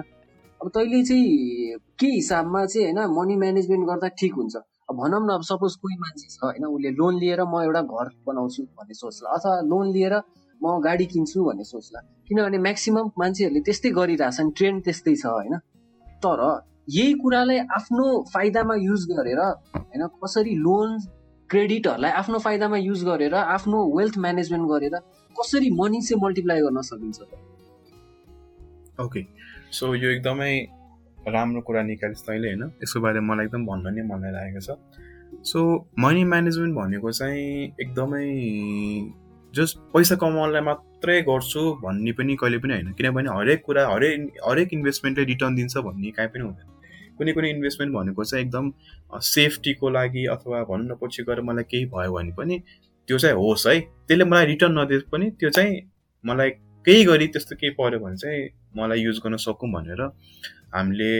अब तैँले चाहिँ के हिसाबमा चाहिँ होइन मनी म्यानेजमेन्ट गर्दा ठिक हुन्छ? अब भनौँ न अब सपोज कोही मान्छे छ होइन उसले लोन लिएर म एउटा घर बनाउँछु भन्ने सोच्ला अथवा लोन लिएर म गाडी किन्छु भन्ने सोच्ला किनभने म्याक्सिमम् मान्छेहरूले त्यस्तै गरिरहेछन् ट्रेन्ड त्यस्तै छ होइन। तर यही कुरालाई आफ्नो फाइदामा युज गरेर होइन कसरी लोन क्रेडिटहरूलाई आफ्नो फाइदामा युज गरेर आफ्नो वेल्थ म्यानेजमेन्ट गरेर कसरी मनी चाहिँ मल्टिप्लाई गर्न सकिन्छ? ओके सो यो एकदमै राम्रो कुरा निकालिस् तैँले होइन? यसको बारेमा मलाई एकदम भन्न नै मन लागेको छ। सो मनी म्यानेजमेन्ट भनेको चाहिँ एकदमै जस्ट पैसा कमाउनलाई मात्रै गर्छु भन्ने पनि कहिले पनि होइन। किनभने हरेक कुरा हरेक हरेक इन्भेस्टमेन्टले रिटर्न दिन्छ भन्ने काहीँ पनि हुँदैन। कुनै कुनै इन्भेस्टमेन्ट भनेको चाहिँ एकदम सेफ्टीको लागि अथवा भनौँ न पछि गएर मलाई केही भयो भने पनि त्यो चाहिँ होस् है। त्यसले मलाई रिटर्न नदिए पनि त्यो चाहिँ मलाई केही गरी त्यस्तो केही पऱ्यो भने चाहिँ मलाई युज गर्न सकौँ भनेर हामीले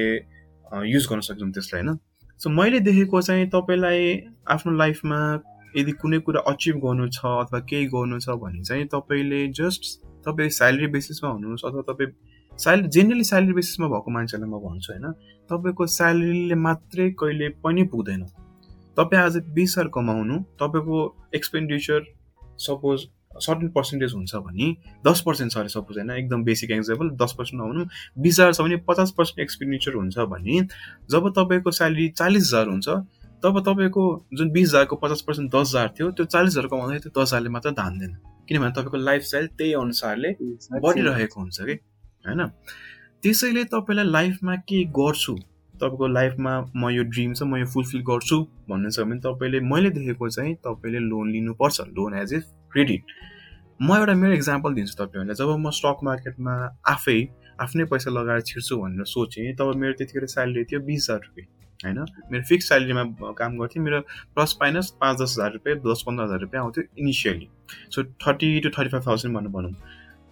युज गर्न सक्छौँ त्यसलाई होइन? सो मैले देखेको चाहिँ तपाईँलाई आफ्नो लाइफमा यदि कुनै कुरा अचिभ गर्नु छ अथवा केही गर्नु छ भने चाहिँ तपाईँले जस्ट तपाईँ स्यालेरी बेसिसमा हुनुहोस् अथवा तपाईँ स्यालेरी जेनरली स्यालेरी बेसिसमा भएको मान्छेलाई म भन्छु होइन? तपाईँको स्यालेरीले मात्रै कहिले पनि पुग्दैन। तपाईँ आज बिस हजार कमाउनु तपाईँको एक्सपेन्डिचर सपोज सर्टेन पर्सेन्टेज हुन्छ भने दस पर्सेन्ट छ अरे सपोज होइन एकदम बेसिक एक्जाम्पल दस पर्सेन्ट नभनौँ बिस हजार छ भने पचास पर्सेन्ट एक्सपेन्डिचर हुन्छ भने जब तपाईँको स्यालेरी चालिस हजार हुन्छ तब तपाईँको जुन बिस हजारको पचास पर्सेन्ट दस हजार थियो त्यो चालिस हजार कमाउँदाखेरि त्यो दस हजारले मात्र धान्दैन। किनभने तपाईँको लाइफस्टाइल त्यही अनुसारले बढिरहेको हुन्छ कि होइन? त्यसैले तपाईँलाई लाइफमा के गर्छु? तपाईँको लाइफमा म यो ड्रिम छ म यो फुलफिल गर्छु भन्नु छ भने तपाईँले मैले देखेको चाहिँ तपाईँले लोन लिनुपर्छ लोन एज ए क्रेडिट म एउटा मेरो इक्जाम्पल दिन्छु तपाईँहरूलाई जब म स्टक मार्केटमा आफै आफ्नै पैसा लगाएर छिर्छु भनेर सोचेँ तब मेरो त्यतिखेर स्यालेरी थियो बिस हजार रुपियाँ होइन? मेरो फिक्स स्यालेरीमा काम गर्थेँ मेरो प्लस माइनस पाँच दस हजार रुपियाँ दस पन्ध्र हजार रुपियाँ आउँथ्यो initially so thirty to thirty five thousand भन्नु भनौँ।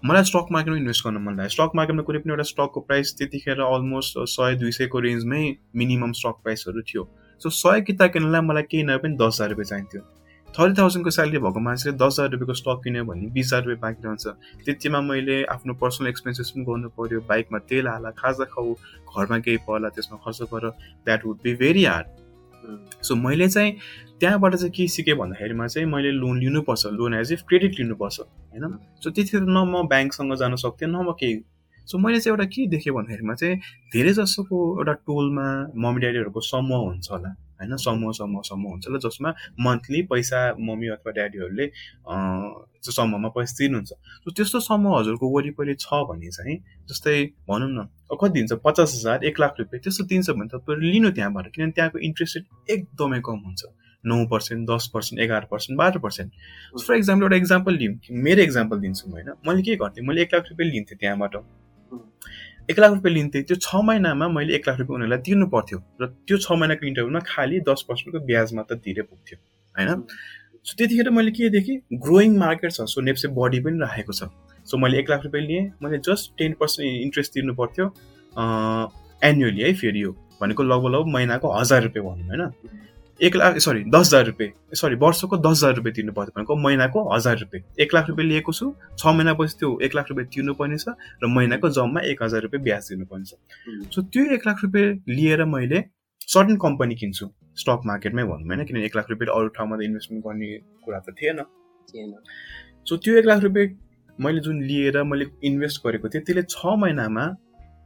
मलाई स्टक मार्केटमा इन्भेस्ट गर्न मन लाग्यो। स्टक मार्केटमा कुनै पनि एउटा स्टकको प्राइस त्यतिखेर अलमोस्ट सय दुई सयको रेन्जमै मिनिमम स्टक प्राइसहरू थियो। सो सय किताब किन्नलाई मलाई केही नभए पनि दस हजार रुपियाँ चाहिन्थ्यो। थर्टी थाउजन्डको स्यालेरी भएको मान्छेले दस हजार रुपियाँको स्टक किन्यो भने बिस हजार रुपियाँ बाँकी रहन्छ। त्यतिमा मैले आफ्नो पर्सनल एक्सपेन्सेस पनि गर्नु पऱ्यो बाइकमा तेल हाल खाजा खाऊ घरमा केही पर्ला त्यसमा खर्च गर। That would be very hard so मैले चाहिँ त्यहाँबाट चाहिँ के सिकेँ भन्दाखेरिमा चाहिँ मैले लोन लिनुपर्छ लोन एज इफ क्रेडिट लिनुपर्छ होइन? सो त्यतिखेर न म ब्याङ्कसँग जान सक्थेँ न म केही। सो मैले चाहिँ एउटा के देखेँ भन्दाखेरिमा चाहिँ धेरै जसोको एउटा टोलमा मम्मी ड्याडीहरूको समूह हुन्छ होला। होइन समूह समूह समूह हुन्छ होला जसमा मन्थली पैसा मम्मी अथवा ड्याडीहरूले समूहमा पैसा तिर्नुहुन्छ। त्यस्तो समूह हजुरको वरिपरि छ भने चाहिँ जस्तै भनौँ न कति दिन्छ पचास हजार एक लाख रुपियाँ त्यस्तो दिन्छ भने तपाईँहरू लिनु त्यहाँबाट किनभने त्यहाँको इन्ट्रेस्ट रेट एकदमै कम हुन्छ। नौ पर्सेन्ट दस पर्सेन्ट एघार पर्सेन्ट बाह्र पर्सेन्ट फर इक्जाम्पल एउटा इक्जाम्पल लिउँ। मेरो इक्जाम्पल दिन्छु म होइन? मैले के गर्थेँ? मैले एक लाख रुपियाँ लिन्थेँ त्यहाँबाट। एक लाख रुपियाँ लिन्थेँ। त्यो छ महिनामा मैले एक लाख रुपियाँ उनीहरूलाई तिर्नु पर्थ्यो र त्यो छ महिनाको इन्टरभ्यूमा खालि दस पर्सेन्टको ब्याज मात्र तिरे पुग्थ्यो होइन? सो त्यतिखेर मैले के देखेँ? ग्रोइङ मार्केट छ सो नेप्से बडी पनि राखेको छ। सो मैले एक लाख रुपियाँ लिएँ। मैले जस्ट टेन पर्सेन्ट इन्ट्रेस्ट तिर्नु पर्थ्यो एन्युअली है फेरि यो भनेको लगभग लगभग महिनाको हजार रुपियाँ भनौँ होइन? एक लाख सरी दस हजार रुपियाँ सरी वर्षको दस हजार रुपियाँ तिर्नु पर्छ भनेको महिनाको हजार रुपियाँ एक लाख रुपियाँ लिएको छु। छ महिनापछि त्यो एक लाख रुपियाँ तिर्नु पर्ने छ र महिनाको जम्मा एक हजार रुपियाँ ब्याज तिर्नुपर्ने छ। सो त्यो एक लाख रुपियाँ लिएर मैले सर्टन कम्पनी किन्छु। स्टक मार्केटमै भनौँ होइन? किनभने एक लाख रुपियाँ अरू ठाउँमा त इन्भेस्टमेन्ट गर्ने कुरा त थिएन। सो त्यो एक लाख रुपियाँ मैले जुन लिएर मैले इन्भेस्ट गरेको थिएँ त्यसले छ महिनामा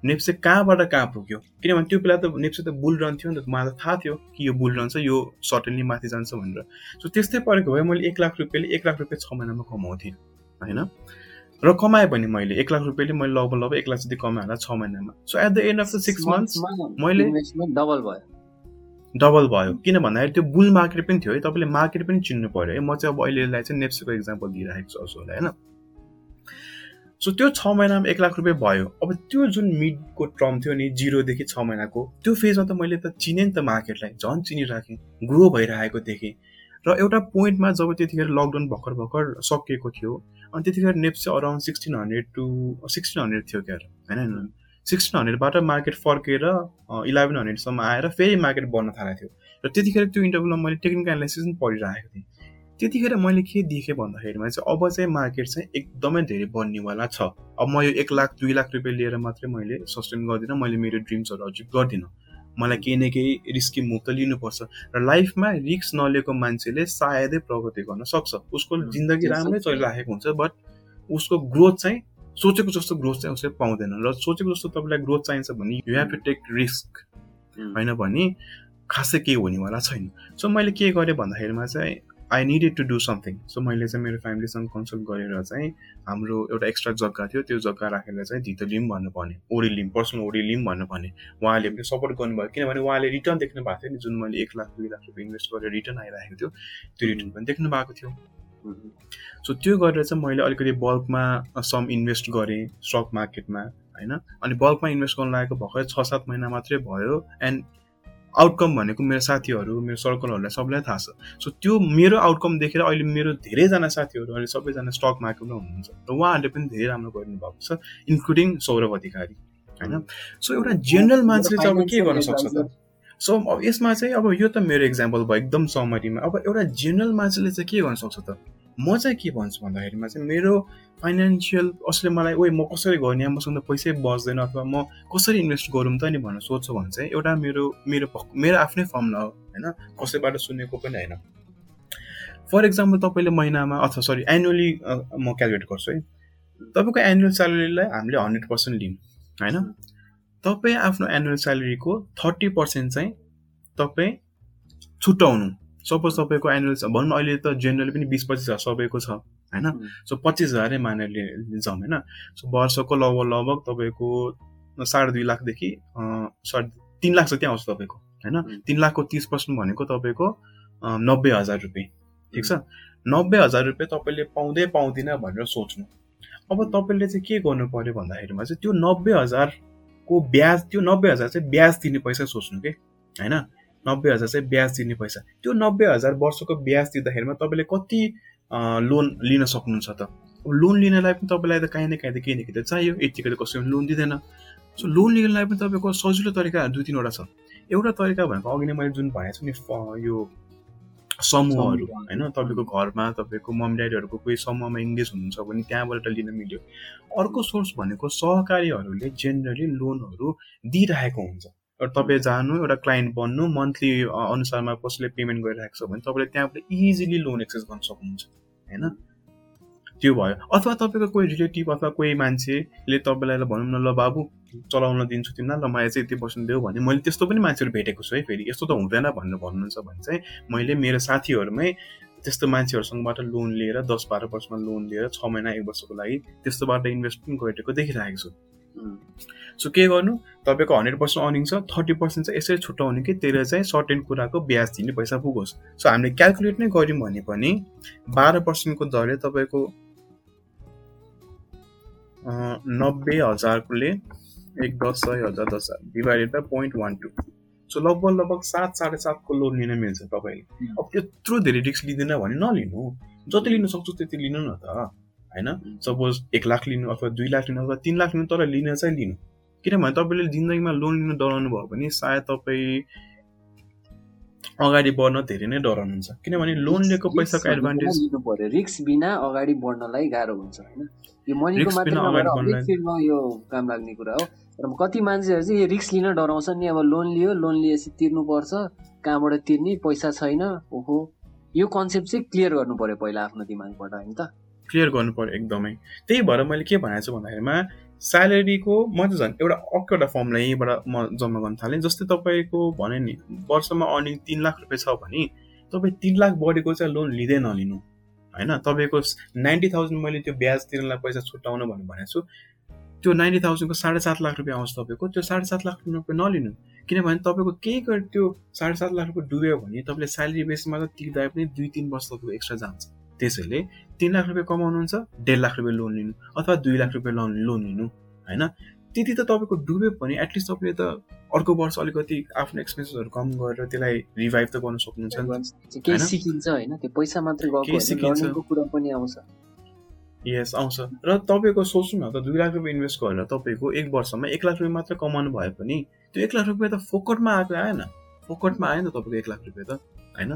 नेप्से कहाँबाट कहाँ पुग्यो? किनभने त्यो बेला त नेप्से त बुल रहन्थ्यो नि त मलाई त थाहा थियो कि यो बुल रहन्छ यो सर्टेनली माथि जान्छ भनेर। सो त्यस्तै परेको भए मैले एक लाख रुपियाँले एक लाख रुपियाँ छ महिनामा कमाउँथेँ होइन? र कमाएँ भने मैले। एक लाख रुपियाँले मैले लगभग लगभग एक लाख जति कमाएँ होला छ महिनामा। So at the end of the six months मैले डबल भयो। डबल भयो। किन भन्दाखेरि त्यो बुल मार्केट पनि थियो है। तपाईँले मार्केट पनि चिन्नु पऱ्यो है। म चाहिँ अब अहिलेलाई चाहिँ नेप्सेको इक्जाम्पल दिइरहेको छु हजुरलाई होइन? सो त्यो छ महिनामा एक लाख रुपियाँ भयो। अब त्यो जुन मिडको टर्म थियो नि जिरोदेखि छ महिनाको त्यो फेजमा त मैले त चिनेँ नि त मार्केटलाई। झन् चिनिराखेँ ग्रो भइरहेको देखेँ। र एउटा पोइन्टमा जब त्यतिखेर लकडाउन भर्खर भर्खर सकिएको थियो अनि त्यतिखेर नेप्स चाहिँ around sixteen hundred to sixteen hundred थियो क्या होइन सिक्सटिन हन्ड्रेडबाट मार्केट फर्केर इलेभेन हन्ड्रेडसम्म आएर फेरि मार्केट बढ्न थालेको थियो। र त्यतिखेर त्यो इन्टरभ्यूमा मैले टेक्निकल एनालाइसिस पनि पढिरहेको थिएँ। त्यतिखेर मैले के देखेँ भन्दाखेरिमा चाहिँ अब चाहिँ मार्केट चाहिँ एकदमै धेरै बढ्नेवाला छ। अब म यो एक लाख दुई लाख रुपियाँ लिएर मात्रै मैले सस्टेन गर्दिनँ मैले मेरो ड्रिम्सहरू अचिभ गर्दिनँ। मलाई केही न केही रिस्की मुभ त लिनुपर्छ र लाइफमा रिस्क नलिएको मान्छेले सायदै प्रगति गर्न सक्छ। उसको जिन्दगी राम्रै चलिराखेको हुन्छ बट उसको ग्रोथ चाहिँ सोचेको जस्तो ग्रोथ चाहिँ उसले पाउँदैन र सोचेको जस्तो तपाईँलाई ग्रोथ चाहिन्छ भने you have to take risk होइन भने खासै केही हुनेवाला छैन। सो मैले के गरेँ भन्दाखेरिमा चाहिँ I needed to do something so मैले चाहिँ मेरो फ्यामिलीसँग कन्सल्ट गरेर चाहिँ हाम्रो एउटा एक्स्ट्रा जग्गा थियो। त्यो जग्गा राखेर चाहिँ धितो लिम भन्नुपर्ने ओडी लिम पर्सनल ओडी लिम भन्नुपर्ने। उहाँले पनि सपोर्ट गर्नुभयो। किनभने उहाँले रिटर्न देख्नु भएको थियो नि जुन मैले एक लाख दुई लाख रुपियाँ इन्भेस्ट गरेर रिटर्न आइरहेको थियो त्यो रिटर्न पनि देख्नु भएको थियो। सो त्यो गरेर चाहिँ मैले अलिकति बल्कमा सम इन्भेस्ट गरेँ स्टक मार्केटमा होइन? अनि बल्कमा इन्भेस्ट गर्नु लागेको भर्खर छ सात महिना मात्रै भयो। एन्ड आउटकम भनेको मेरो साथीहरू मेरो सर्कलहरूलाई सबलाई थाहा छ। सो त्यो मेरो आउटकम देखेर अहिले मेरो धेरैजना साथीहरू अहिले सबैजना स्टक मार्केटमा हुनुहुन्छ। र उहाँहरूले पनि धेरै राम्रो गरिनु भएको छ इन्क्लुडिङ सौरभ अधिकारी होइन? सो एउटा जेनरल मान्छेले चाहिँ अब के गर्न सक्छ त? सो अब यसमा चाहिँ अब यो त मेरो इक्जाम्पल भयो एकदम समरीमा अब एउटा जेनरल मान्छेले चाहिँ के गर्न सक्छ त? म चाहिँ के भन्छु भन्दाखेरिमा चाहिँ मेरो फाइनेन्सियल कसैले मलाई ओइ म कसरी गर्ने? मसँग पैसै बच्दैन अथवा म कसरी इन्भेस्ट गरौँ त नि भनेर सोध्छु भने चाहिँ एउटा मेरो मेरो मेरो आफ्नै फर्मुला हो होइन? कसैबाट सुनेको पनि होइन। फर इक्जाम्पल तपाईँले महिनामा अथवा सरी एनुअली म क्यालकुलेट गर्छु है। तपाईँको एनुअल स्यालेरीलाई हामीले हन्ड्रेड पर्सेन्ट लिउँ होइन? तपाईँ आफ्नो एनुअल स्यालेरीको थर्टी पर्सेन्ट चाहिँ तपाईँ छुट्याउनु। सपोज तपाईँको एनुअल भनौँ अहिले त जेनरली पनि बिस पच्चिस हजार सबैको छ। होइन? सो पच्चिस हजारै मानेर लिन्छौँ होइन? सो वर्षको लगभग लगभग तपाईँको साढे दुई लाखदेखि साढे तिन लाख जति आउँछ तपाईँको होइन? तिन लाखको तिस पर्सेन्ट भनेको तपाईँको नब्बे हजार रुपियाँ ठिक छ? नब्बे हजार रुपियाँ तपाईँले पाउँदै पाउँदिनँ भनेर सोच्नु। अब तपाईँले चाहिँ के गर्नु पऱ्यो भन्दाखेरिमा चाहिँ त्यो नब्बे हजारको ब्याज त्यो नब्बे हजार चाहिँ ब्याज दिने पैसा सोच्नु कि? होइन? नब्बे हजार चाहिँ ब्याज दिने पैसा। त्यो नब्बे हजार वर्षको ब्याज दिँदाखेरिमा तपाईँले कति लोन लिन सक्नुहुन्छ त। लोन लिनलाई पनि तपाईँलाई त काहीँ न काहीँ त केही न केही त चाहियो। यतिकै त कसैले लोन दिँदैन। सो लोन लिनलाई पनि तपाईँको सजिलो तरिका दुई तिनवटा छ। एउटा तरिका भनेको अघि नै मैले जुन भनेको छु नि यो समूहहरू होइन तपाईँको घरमा तपाईँको मम्मी ड्याडीहरूको कोही समूहमा इङ्गेज हुनुहुन्छ भने त्यहाँबाट लिन मिल्यो। अर्को सोर्स भनेको सहकारीहरूले जेनरली लोनहरू दिइरहेको हुन्छ। तपाईँ जानु एउटा क्लाइन्ट बन्नु मन्थली अनुसारमा कसैले पेमेन्ट गरिरहेको छ भने तपाईँले त्यहाँबाट इजिली लोन एक्सेस गर्न सक्नुहुन्छ होइन? त्यो भयो। अथवा तपाईँको कोही रिलेटिभ अथवा कोही मान्छेले तपाईँलाई भनौँ न ल बाबु चलाउन दिन्छु तिमीलाई ल मलाई चाहिँ यति पर्सेन्ट देऊ भने मैले त्यस्तो पनि मान्छेहरू भेटेको छु है फेरि। यस्तो त हुँदैन भनेर भन्नुहुन्छ भने चाहिँ मैले मेरो साथीहरूमै त्यस्तो मान्छेहरूसँगबाट लोन लिएर दस बाह्र वर्षमा लोन लिएर छ महिना एक वर्षको लागि त्यस्तोबाट इन्भेस्ट पनि गरेको देखिरहेको छु सो के गर्नु? तपाईँको हन्ड्रेड पर्सेन्ट अर्निङ छ थर्टी पर्सेन्ट चाहिँ यसरी छुट्याउने कि त्यसले चाहिँ सर्टेन कुराको ब्याज दिने पैसा पुगोस्। सो हामीले क्यालकुलेट नै गऱ्यौँ भने पनि बाह्र पर्सेन्टको दरले तपाईँको नब्बे हजारकोले एक दस सय हजार दस हजार divided by point one two so लगभग लगभग सात साढे सातको लोन लिन मिल्छ तपाईँले। अब त्यत्रो धेरै रिक्स लिँदैन भने नलिनु। जति लिनु सक्छु त्यति लिनु न त होइन? सपोज एक लाख लिनु अथवा दुई लाख लिनु अथवा तिन लाख लिनु तर लिन चाहिँ लिनु। किनभने तपाईँले जिन्दगीमा लोन लिनु डराउनु भयो भने सायद तपाईँ अगाडि बढ्न धेरै नै डराउनुहुन्छ। किनभने लोन लिएको पैसाको एडभान्टेज रिक्स बिना अगाडि बढ्नलाई गाह्रो हुन्छ होइन? यो मनीको मात्र यो काम लाग्ने कुरा हो। र कति मान्छेहरू चाहिँ यो रिक्स लिन डराउँछ नि? अब लोन लियो लोन लिएपछि तिर्नुपर्छ कहाँबाट तिर्ने? पैसा छैन ओहो। यो कन्सेप्ट चाहिँ क्लियर गर्नु पर्यो पहिला आफ्नो दिमागबाट होइन त? क्लियर गर्नु पर्यो एकदमै। त्यही भएर मैले के भनेको छु भन्दाखेरिमा स्यालेरीको म चाहिँ झन् एउटा अर्को फर्मलाई यहीँबाट म जम्मा गर्न थालेँ। जस्तै तपाईँको भने नि वर्षमा अर्निङ तिन लाख रुपियाँ छ भने तपाईँ तिन लाख बढेको चाहिँ लोन लिँदै नलिनु होइन? तपाईँको नाइन्टी थाउजन्ड मैले त्यो ब्याज तिर्नलाई पैसा छुट्याउनु भनेर भनेको छु त्यो नाइन्टी थाउजन्डको साढे सात लाख रुपियाँ आउँछ तपाईँको त्यो साढे सात लाख रुपियाँ नलिनु। किनभने तपाईँको केही त्यो साढे सात लाख रुपियाँ डुब्यो भने तपाईँले स्यालेरी बेसमा त तिर्दा पनि दुई तिन वर्ष तपाईँको एक्स्ट्रा जान्छ। त्यसैले तिन लाख रुपियाँ कमाउनुहुन्छ डेढ लाख रुपियाँ लोन लिनु अथवा दुई लाख रुपियाँ लोन लोन लिनु होइन? त्यति त तपाईँको डुब्यो भने एटलिस्ट तपाईँले त अर्को वर्ष अलिकति आफ्नो एक्सपेन्सेसहरू कम गरेर त्यसलाई रिभाइभ त गर्न सक्नुहुन्छ केही सिकिन्छ होइन त्यो पैसा मात्रै सिकिन्छ। कुरा पनि आउँछ। यस आउँछ। र तपाईँको सोच्नु न त दुई लाख रुपियाँ इन्भेस्ट गरेर तपाईँको एक वर्षमा एक लाख रुपियाँ मात्र कमाउनु भयो पनि त्यो एक लाख रुपियाँ त फोकटमा आएको आएन। फोकटमा आएन तपाईँको एक लाख रुपियाँ त होइन?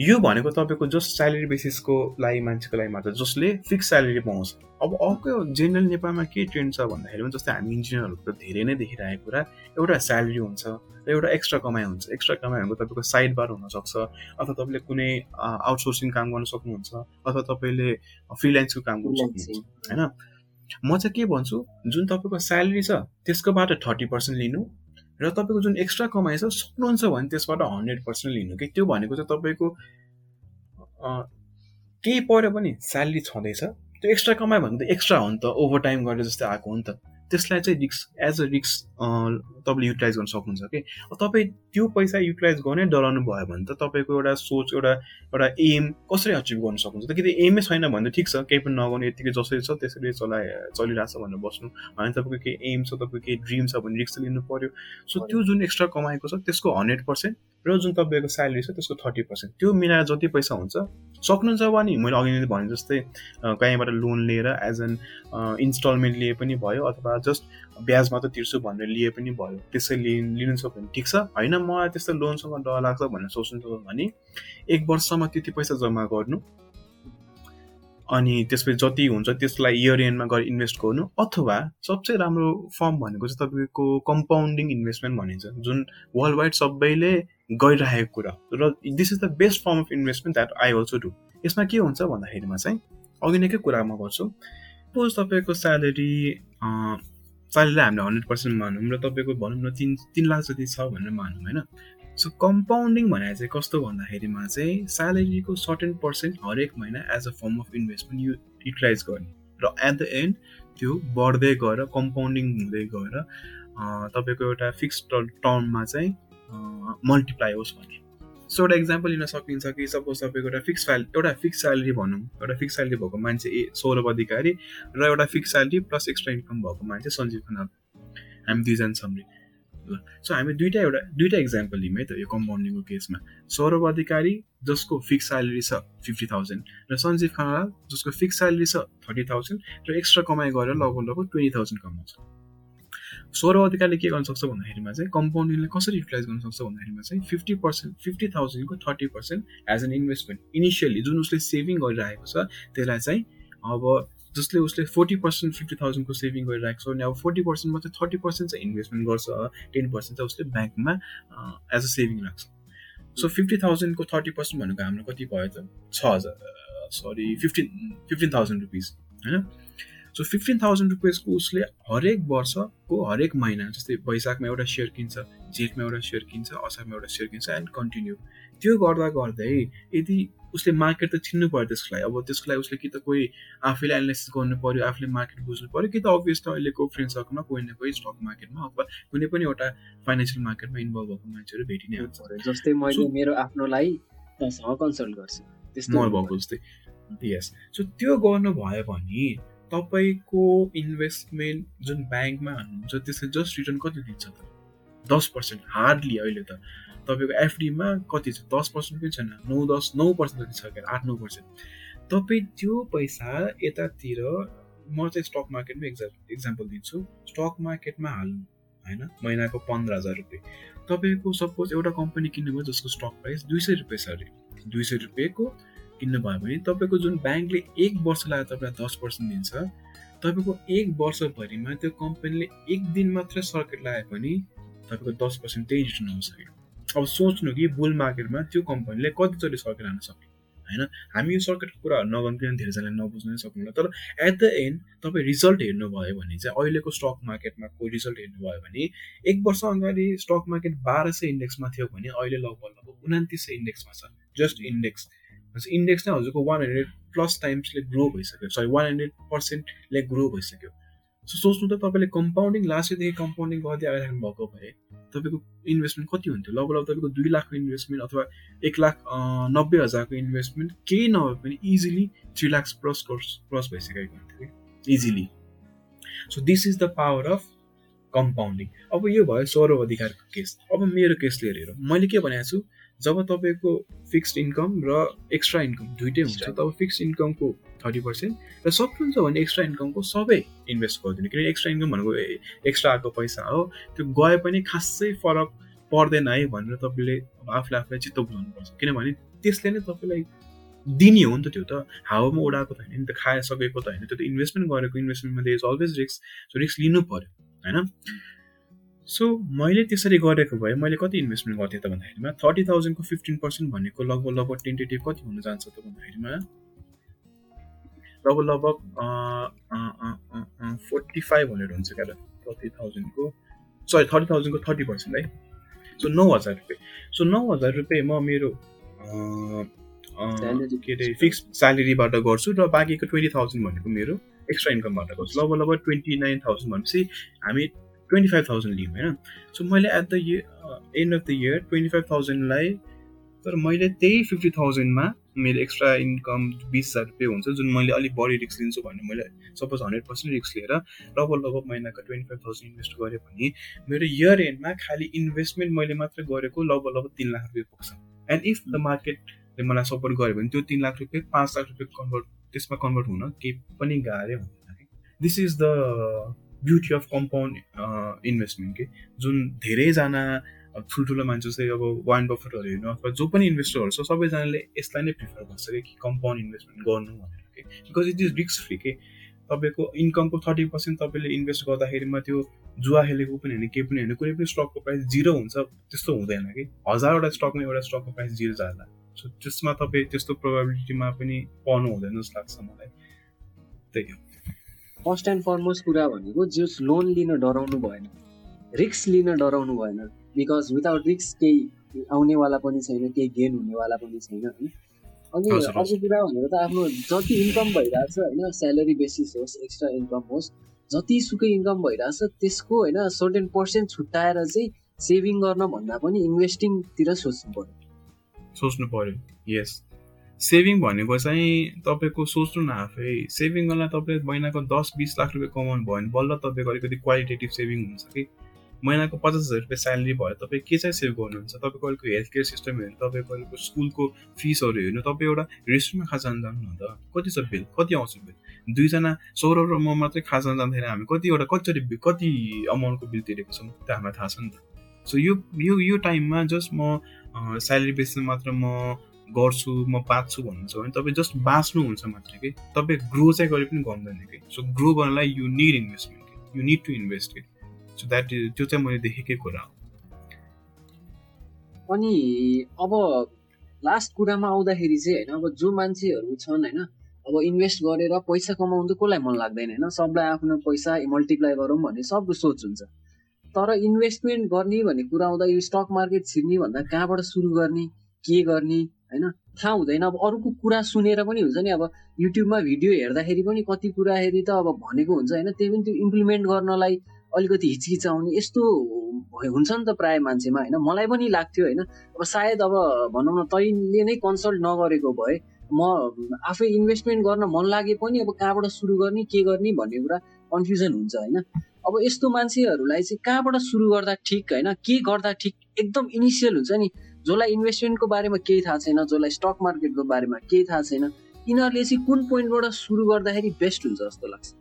यो भनेको तपाईँको जस्ट स्यालेरी बेसिसको लागि मान्छेको लागि मात्र जसले फिक्स स्यालेरी पाउँछ। अब अर्को जेनरल नेपालमा के ट्रेन्ड छ भन्दाखेरि पनि जस्तै हामी इन्जिनियरहरूको त धेरै नै देखिरहेको कुरा एउटा स्यालेरी हुन्छ र एउटा एक्स्ट्रा कमाइ हुन्छ। एक्स्ट्रा कमाइ भनेको तपाईँको साइड बार हुनसक्छ अथवा तपाईँले कुनै आउटसोर्सिङ काम गर्न सक्नुहुन्छ अथवा तपाईँले फ्रिलान्सको काम गर्न सक्नुहुन्छ होइन? म चाहिँ के भन्छु जुन तपाईँको स्यालेरी छ त्यसकोबाट थर्टी पर्सेन्ट लिनु र तपाईँको जुन एक्स्ट्रा कमाइ छ सक्नुहुन्छ भने त्यसबाट हन्ड्रेड पर्सेन्ट लिनु। कि त्यो भनेको चाहिँ तपाईँको केही पऱ्यो पनि स्यालेरी छँदैछ। त्यो एक्स्ट्रा कमाइ भनेको त एक्स्ट्रा हो नि त ओभर टाइम गरेर जस्तै आएको हो नि त। त्यसलाई चाहिँ रिक्स एज अ रिक्स तपाईँले युटिलाइज गर्न सक्नुहुन्छ कि तपाईँ त्यो पैसा युटिलाइज गर्ने डराउनु भयो भने त तपाईँको एउटा सोच एउटा एउटा एम कसरी अचिभ गर्न सक्नुहुन्छ? त कि एमै छैन भने त ठिक छ केही पनि नगर्नु यतिकै जसरी छ त्यसरी चलाए चलिरहेको छ भनेर बस्नु। होइन तपाईँको केही एम छ तपाईँको केही ड्रिम छ भने रिक्स लिनु पऱ्यो सो त्यो जुन एक्स्ट्रा कमाएको छ त्यसको हन्ड्रेड पर्सेन्ट र जुन तपाईँको स्यालेरी छ त्यसको थर्टी पर्सेन्ट। त्यो मिलाएर जति पैसा हुन्छ सक्नुहुन्छ भने मैले अघि नै भने जस्तै कहीँबाट लोन लिएर एज एन इन्स्टलमेन्ट लिए पनि भयो अथवा जस्ट ब्याज मात्र तिर्छु भनेर लिए पनि भयो। त्यसै लि लिनु सक्यो भने ठिक छ। होइन मलाई त्यस्तो लोनसँग डर लाग्छ भनेर सोच्नु भने एक वर्षमा त्यति पैसा जम्मा गर्नु अनि त्यसपछि जति हुन्छ त्यसलाई इयर एन्डमा गएर इन्भेस्ट गर्नु अथवा सबसे राम्रो फर्म भनेको चाहिँ तपाईँको कम्पाउन्डिङ इन्भेस्टमेन्ट भनिन्छ। जुन वर्ल्ड वाइड सबैले गरिरहेको कुरा र this is the best form of investment that I also do यसमा के हुन्छ भन्दाखेरिमा चाहिँ अघि नै के कुरा म गर्छु सपोज तपाईँको स्यालेरी स्यालेरी हामीले हन्ड्रेड पर्सेन्ट मानौँ र तपाईँको भनौँ न तिन तिन लाख जति छ भनेर मानौँ होइन? सो कम्पाउन्डिङ भनेर चाहिँ कस्तो भन्दाखेरिमा चाहिँ स्यालेरीको सर्टेन पर्सेन्ट हरेक महिना as a form of investment you utilize गर्ने। र एट द एन्ड त्यो बढ्दै गएर कम्पाउन्डिङ हुँदै गएर तपाईँको एउटा फिक्स टर्ममा चाहिँ मल्टिप्लाई होस् भने सो एउटा इक्जाम्पल लिन सकिन्छ कि सपोज तपाईँको एउटा फिक्स फ्याल एउटा फिक्स स्यालेरी भनौँ एउटा फिक्स स्यालेरी भएको मान्छे ए सौरभ अधिकारी र एउटा fix salary plus extra income भएको मान्छे सञ्जीव खनाल। हामी दुईजना छौँ ल सो हामी दुइटा एउटा दुइटा इक्जाम्पल लिउँ है त यो कम्पाउन्डिङको केसमा सौरभ अधिकारी जसको फिक्स स्यालेरी छ फिफ्टी थाउजन्ड र सञ्जीव खनाल जसको फिक्स स्यालेरी छ थर्टी थाउजन्ड र एक्स्ट्रा कमाइ गरेर लगभग लगभग ट्वेन्टी थाउजन्ड कमाउँछ। सौरभ अधिकारले के गर्न सक्छ भन्दाखेरिमा चाहिँ कम्पाउन्डिङले कसरी युटिलाइज गर्न सक्छ भन्दाखेरिमा चाहिँ fifty percent fifty थाउजन्डको thirty percent as an investment initially जुन उसले सेभिङ गरिरहेको छ त्यसलाई चाहिँ अब जसले उसले फोर्टी पर्सेन्ट फिफ्टी थाउजन्डको सेभिङ गरिरहेको छ अनि अब फोर्टी पर्सेन्ट मात्रै थर्टी पर्सेन्ट चाहिँ इन्भेस्टमेन्ट गर्छ टेन पर्सेन्ट चाहिँ उसले ब्याङ्कमा एज अ सेभिङ राख्छ। सो फिफ्टी थाउजन्डको थर्टी पर्सेन्ट भनेको हाम्रो कति भयो त? छ हजार sorry fifteen fifteen thousand rupees होइन? सो फिफ्टिन थाउजन्ड रुपिसको उसले हरेक वर्षको हरेक महिना जस्तै वैशाखमा एउटा सेयर किन्छ जेठमा एउटा सेयर किन्छ असारमा एउटा सेयर किन्छ एन्ड कन्टिन्यू त्यो गर्दा गर्दै यदि उसले मार्केट त चिन्नु पऱ्यो त्यसको लागि अब त्यसको लागि उसले कि त कोही आफैले एनालाइसिस गर्नु पऱ्यो आफूले मार्केट बुझ्नु पऱ्यो कि त अभियस त अहिलेको फ्रेन्ड सर्कलमा कोही न कोही स्टक मार्केटमा अथवा कुनै पनि एउटा फाइनेन्सियल मार्केटमा इन्भल्भ भएको मान्छेहरू भेटि नै हुन्छ जस्तै मैले मेरो आफ्नोलाई कन्सल्ट गर्छु। त्यस्तो भएको जस्तै यस सो त्यो गर्नु भयो भने तपाईँको इन्भेस्टमेन्ट जुन ब्याङ्कमा हाल्नुहुन्छ त्यसले जस्ट रिटर्न कति दिन्छ त? दस पर्सेन्ट हार्डली अहिले त। तपाईँको एफडीमा कति छ? दस पर्सेन्ट पनि छैन। नौ दस नौ पर्सेन्ट जति छ क्या आठ नौ पर्सेन्ट तपाईँ त्यो पैसा यतातिर म चाहिँ स्टक मार्केटमा एक्जा इक्जाम्पल दिन्छु। स्टक मार्केटमा हाल्नु होइन? महिनाको पन्ध्र हजार रुपियाँ। तपाईँको सपोज एउटा कम्पनी किन्नुभयो जसको स्टक प्राइस दुई सय रुपियाँ छ अरे। दुई सय रुपियाँको किन्नुभयो भने तपाईँको जुन ब्याङ्कले एक वर्ष लगाएर तपाईँलाई दस पर्सेन्ट दिन्छ तपाईँको एक वर्षभरिमा त्यो कम्पनीले एक दिन मात्रै सर्किट लगाए पनि तपाईँको दस पर्सेन्ट त्यही रिटर्न आउँछ अब सोच्नु कि बुल मार्केटमा त्यो कम्पनीले कतिचोटि सर्किट लान सक्ने होइन? हामी यो सर्किटको कुराहरू नगर्नु धेरैजनाले नबुझ्नु नै सक्नुहुन्न तर एट द एन्ड तपाईँ रिजल्ट हेर्नुभयो भने चाहिँ अहिलेको स्टक मार्केटमा को रिजल्ट हेर्नुभयो भने एक वर्ष अगाडि स्टक मार्केट बाह्र सय इन्डेक्समा थियो भने अहिले लगभग लगभग उनातिस सय इन्डेक्समा छ जस्ट इन्डेक्स इन्डेक्स नै हजुरको वान हन्ड्रेड प्लस टाइम्सले ग्रो भइसक्यो। सरी वान हन्ड्रेड पर्सेन्टले ग्रो भइसक्यो। सो सोच्नु त तपाईँले कम्पाउन्डिङ लास्ट इयरदेखि कम्पाउन्डिङ गर्दै आइराख्नु भएको भए तपाईँको इन्भेस्टमेन्ट कति हुन्थ्यो? लगभग तपाईँको दुई लाखको इन्भेस्टमेन्ट अथवा एक लाख नब्बे हजारको इन्भेस्टमेन्ट केही नभए पनि easily three lakhs plus plus भइसकेको हुन्थ्यो कि? Easily so this is the power of compounding अब यो भयो सौरभ अधिकारको केस अब मेरो केस लिएर हेरौँ। मैले के भनेको छु? जब तपाईँको फिक्स्ड इन्कम र एक्स्ट्रा इन्कम दुइटै हुन्छ तब फिक्स्ड इन्कमको थर्टी पर्सेन्ट र सक्नुहुन्छ भने एक्स्ट्रा इन्कमको सबै इन्भेस्ट गरिदिनु। किनकि एक्स्ट्रा इन्कम भनेको एक्स्ट्रा आएको पैसा हो। त्यो गए पनि खासै फरक पर्दैन है भनेर तपाईँले आफूले आफूलाई चित्त बुझाउनुपर्छ। किनभने त्यसले नै तपाईँलाई दिने हो नि त त्यो त। हावामा उडाएको त होइन नि त खाइसकेको त होइन। त्यो त इन्भेस्टमेन्ट गरेको इन्भेस्टमेन्टमा इज अलवेज रिक्स सो रिक्स लिनु पऱ्यो होइन? सो मैले त्यसरी गरेको भए मैले कति इन्भेस्टमेन्ट गर्थेँ त भन्दाखेरिमा? थर्टी थाउजन्डको फिफ्टिन पर्सेन्ट भनेको लगभग लगभग टेन्टेटिभ कति हुन जान्छ त भन्दाखेरिमा? लगभग लगभग फोर्टी फाइभ हन्ड्रेड हुन्छ क्या थर्टी थाउजन्डको सरी थर्टी थाउजन्डको थर्टी पर्सेन्ट है? सो नौ हजार रुपियाँ सो नौ हजार रुपियाँ म मेरो के अरे फिक्स स्यालेरीबाट गर्छु र बाँकीको ट्वेन्टी थाउजन्ड भनेको मेरो एक्स्ट्रा इन्कमबाट गर्छु। लगभग लगभग ट्वेन्टी नाइन थाउजन्ड भनेपछि हामी ट्वेन्टी फाइभ थाउजन्ड लियौँ होइन। सो मैले at the year end of the year twenty five थाउजन्डलाई तर मैले त्यही फिफ्टी थाउजन्डमा मेरो एक्स्ट्रा इन्कम बिस हजार रुपियाँ हुन्छ जुन मैले अलिक बढी रिक्स लिन्छु भने मैले सपोज हन्ड्रेड पर्सेन्ट रिक्स लिएर लगभग लगभग महिनाको ट्वेन्टी फाइभ थाउजन्ड इन्भेस्ट गरेँ भने मेरो इयर एन्डमा खालि इन्भेस्टमेन्ट मैले मात्र गरेको लगभग लगभग तिन लाख रुपियाँ पुग्छ। एन्ड इफ द मार्केटले मलाई सपोर्ट गर्यो भने त्यो तिन लाख रुपियाँ पाँच लाख रुपियाँ कन्भर्ट त्यसमा कन्भर्ट हुन केही पनि गाह्रै हुँदैन this is the beauty of compound investment के जुन धेरैजना ठुल्ठुलो मान्छे चाहिँ अब वाइन बफरहरू हेर्नु अथवा जो पनि इन्भेस्टरहरू छ सबैजनाले यसलाई नै प्रिफर गर्छ कि कम्पाउन्ड इन्भेस्टमेन्ट गर्नु भनेर कि। बिकज इट इज रिक्स फ्री के। तपाईँको इन्कमको थर्टी पर्सेन्ट तपाईँले इन्भेस्ट गर्दाखेरिमा त्यो जुवा खेलेको पनि होइन केही पनि होइन कुनै पनि स्टकको प्राइस जिरो हुन्छ त्यस्तो हुँदैन कि। हजारवटा स्टकमा एउटा स्टकको प्राइस जिरो जाँदा। सो त्यसमा तपाईँ त्यस्तो प्रोभाबिलिटीमा पनि पर्नु हुँदैन जस्तो लाग्छ मलाई। त्यही हो। फर्स्ट एन्ड फरमोस्ट कुरा भनेको जस लोन लिन डराउनु भएन। रिक्स लिन डराउनु भएन। बिकज विदाउट रिक्स केही आउनेवाला पनि छैन केही गेन हुनेवाला पनि छैन होइन अनि अर्को कुरा भनेको त आफ्नो जति इन्कम भइरहेछ होइन स्यालेरी बेसिस होस् एक्स्ट्रा इन्कम होस् जतिसुकै इन्कम भइरहेछ त्यसको होइन सर्टेन पर्सेन्ट छुट्याएर चाहिँ सेभिङ गर्न भन्दा पनि इन्भेस्टिङतिर सोच्नु पर्यो। सोच्नु पर्यो। यस सेभिङ भनेको चाहिँ तपाईँको सोच्नु न आफै। सेभिङ गर्दा तपाईँले महिनाको दस बिस लाख रुपियाँ कमाउनु भयो भने बल्ल तपाईँको अलिकति क्वालिटेटिभ सेभिङ हुन्छ कि? महिनाको पचास हजार रुपियाँ स्यालेरी भयो तपाईँ के चाहिँ सेभ गर्नुहुन्छ? तपाईँको अहिलेको हेल्थ केयर सिस्टम हेर्नु तपाईँको अहिलेको स्कुलको फिसहरू हेर्नु तपाईँ एउटा रेस्टुरेन्टमा खाजा जानु न त। कति छ बिल कति आउँछ बिल दुईजना सौरभ र म मात्रै खाजा जाँदाखेरि हामी। कतिवटा कतिचोटि कति अमाउन्टको बिल तिरेको छौँ? त्यो हामीलाई थाहा छ नि त। सो यो यो टाइममा जस्ट म स्यालेरी बेसमा मात्र म गर्छु म बाँच्छु भन्नुहुन्छ भने तपाईँ जस्ट बाँच्नुहुन्छ मात्र कि। तपाईँ ग्रो चाहिँ गरे पनि गर्दैन कि। सो ग्रो गर्नलाई you need investment you need to invest कि। सो द्याट इज त्यो चाहिँ मैले देखेकै कुरा हो। अनि अब लास्ट कुरामा आउँदाखेरि चाहिँ होइन अब जो मान्छेहरू छन् होइन अब इन्भेस्ट गरेर पैसा कमाउनु त कसलाई मन लाग्दैन होइन? सबलाई आफ्नो पैसा मल्टिप्लाई गरौँ भन्ने सबको सोच हुन्छ। तर इन्भेस्टमेन्ट गर्ने भन्ने कुरा आउँदा यो स्टक मार्केट छिर्ने भन्दा कहाँबाट सुरु गर्ने के गर्ने होइन? थाहा हुँदैन। अब अरूको कुरा सुनेर पनि हुन्छ नि। अब युट्युबमा भिडियो हेर्दाखेरि पनि कति कुराखेरि त अब भनेको हुन्छ होइन। त्यही पनि त्यो इम्प्लिमेन्ट गर्नलाई अलिकति हिचकिचाउने यस्तो हुन्छ नि त प्रायः मान्छेमा होइन। मलाई पनि लाग्थ्यो होइन। अब सायद अब भनौँ न तैँले नै कन्सल्ट नगरेको भए म आफै इन्भेस्टमेन्ट गर्न मन लागे पनि अब कहाँबाट सुरु गर्ने के गर्ने भन्ने कुरा कन्फ्युजन हुन्छ होइन। अब यस्तो मान्छेहरूलाई चाहिँ कहाँबाट सुरु गर्दा ठिक होइन? के गर्दा ठिक? एकदम इनिसियल हुन्छ नि। जसलाई इन्भेस्टमेन्टको बारेमा केही थाहा छैन जसलाई स्टक मार्केटको बारेमा केही थाहा छैन यिनीहरूले चाहिँ कुन पोइन्टबाट सुरु गर्दाखेरि बेस्ट हुन्छ जस्तो लाग्छ।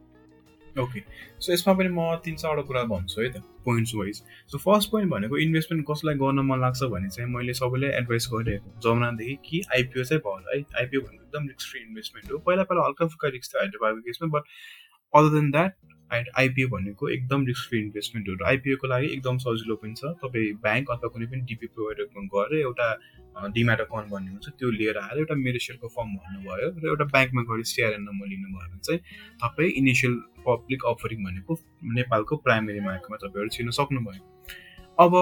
ओके सो यसमा पनि म तिन चारवटा कुरा भन्छु है त points wise so first point भनेको इन्भेस्टमेन्ट कसलाई गर्न मन लाग्छ भने चाहिँ मैले सबैले एडभाइस गरिरहेको जमानादेखि कि आइपिओ चाहिँ भयो है। आइपिओ भनेको एकदम रिक्स फ्री इन्भेस्टमेन्ट हो। पहिला पहिला हल्का फुल्का रिक्स थियो हाइड्रोबाको केसमा but other than that IPO भनेको एकदम रिस्क फ्री इन्भेस्टमेन्टहरू आइपिओको लागि एकदम सजिलो पनि छ। तपाईँ ब्याङ्क अथवा कुनै पनि डिपी प्रोभाइडर गएर एउटा डिमाट अकाउन्ट भन्ने हुन्छ त्यो लिएर आएर एउटा मेरो सेयरको फर्म भर्नुभयो र एउटा ब्याङ्कमा गएर सिआरएन नम्बर लिनुभयो भने चाहिँ तपाईँ इनिसियल पब्लिक अफरिङ भनेको नेपालको प्राइमेरी मार्केटमा तपाईँहरू छिर्न सक्नुभयो। अब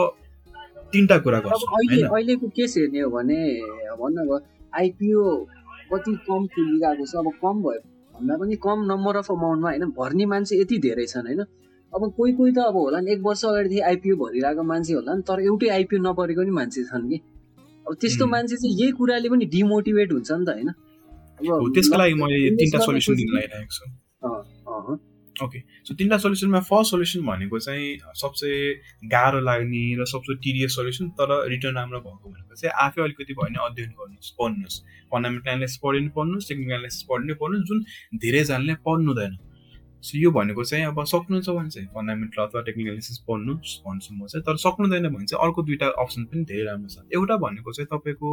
तिनवटा कुरा गर्छु अहिलेको केस हेर्ने हो भने भन्नु अब आइपिओ कति कम खुलिरहेको छ अब कम भयो। भन्दा पनि कम नम्बर अफ अमाउन्टमा होइन भर्ने मान्छे यति धेरै छन् होइन? अब कोही कोही त अब होला नि एक वर्ष अगाडिदेखि आइपिओ भरिरहेको मान्छे होला नि तर एउटै आइपिओ नपरेको पनि मान्छे छन् कि? अब त्यस्तो मान्छे चाहिँ यही कुराले पनि डिमोटिभेट हुन्छ नि त होइन? त्यसको लागि मैले तिनवटा सोल्युसन दिन लागिरहेको छु। ओके सो तिनवटा सोल्युसनमा फर्स्ट सोल्युसन भनेको चाहिँ सबसे गाह्रो लाग्ने र सबसे टिरियस सोल्युसन तर रिटर्न राम्रो भएको भनेको चाहिँ आफै अलिकति भयो भने अध्ययन गर्नुहोस् पढ्नुहोस्। फन्डामेन्टल एनालाइसिस पढिनु पढ्नुहोस् टेक्निकल एनालाइसिस पढिनु पढ्नुहोस् जुन धेरैजनाले पढ्नु हुँदैन। सो यो भनेको चाहिँ अब सक्नुहुन्छ भने चाहिँ फन्डामेन्टल अथवा टेक्निकल एनालिसिस पढ्नु भन्छु म चाहिँ। तर सक्नुहुँदैन भने चाहिँ अर्को दुइटा अप्सन पनि धेरै राम्रो छ। एउटा भनेको चाहिँ तपाईँको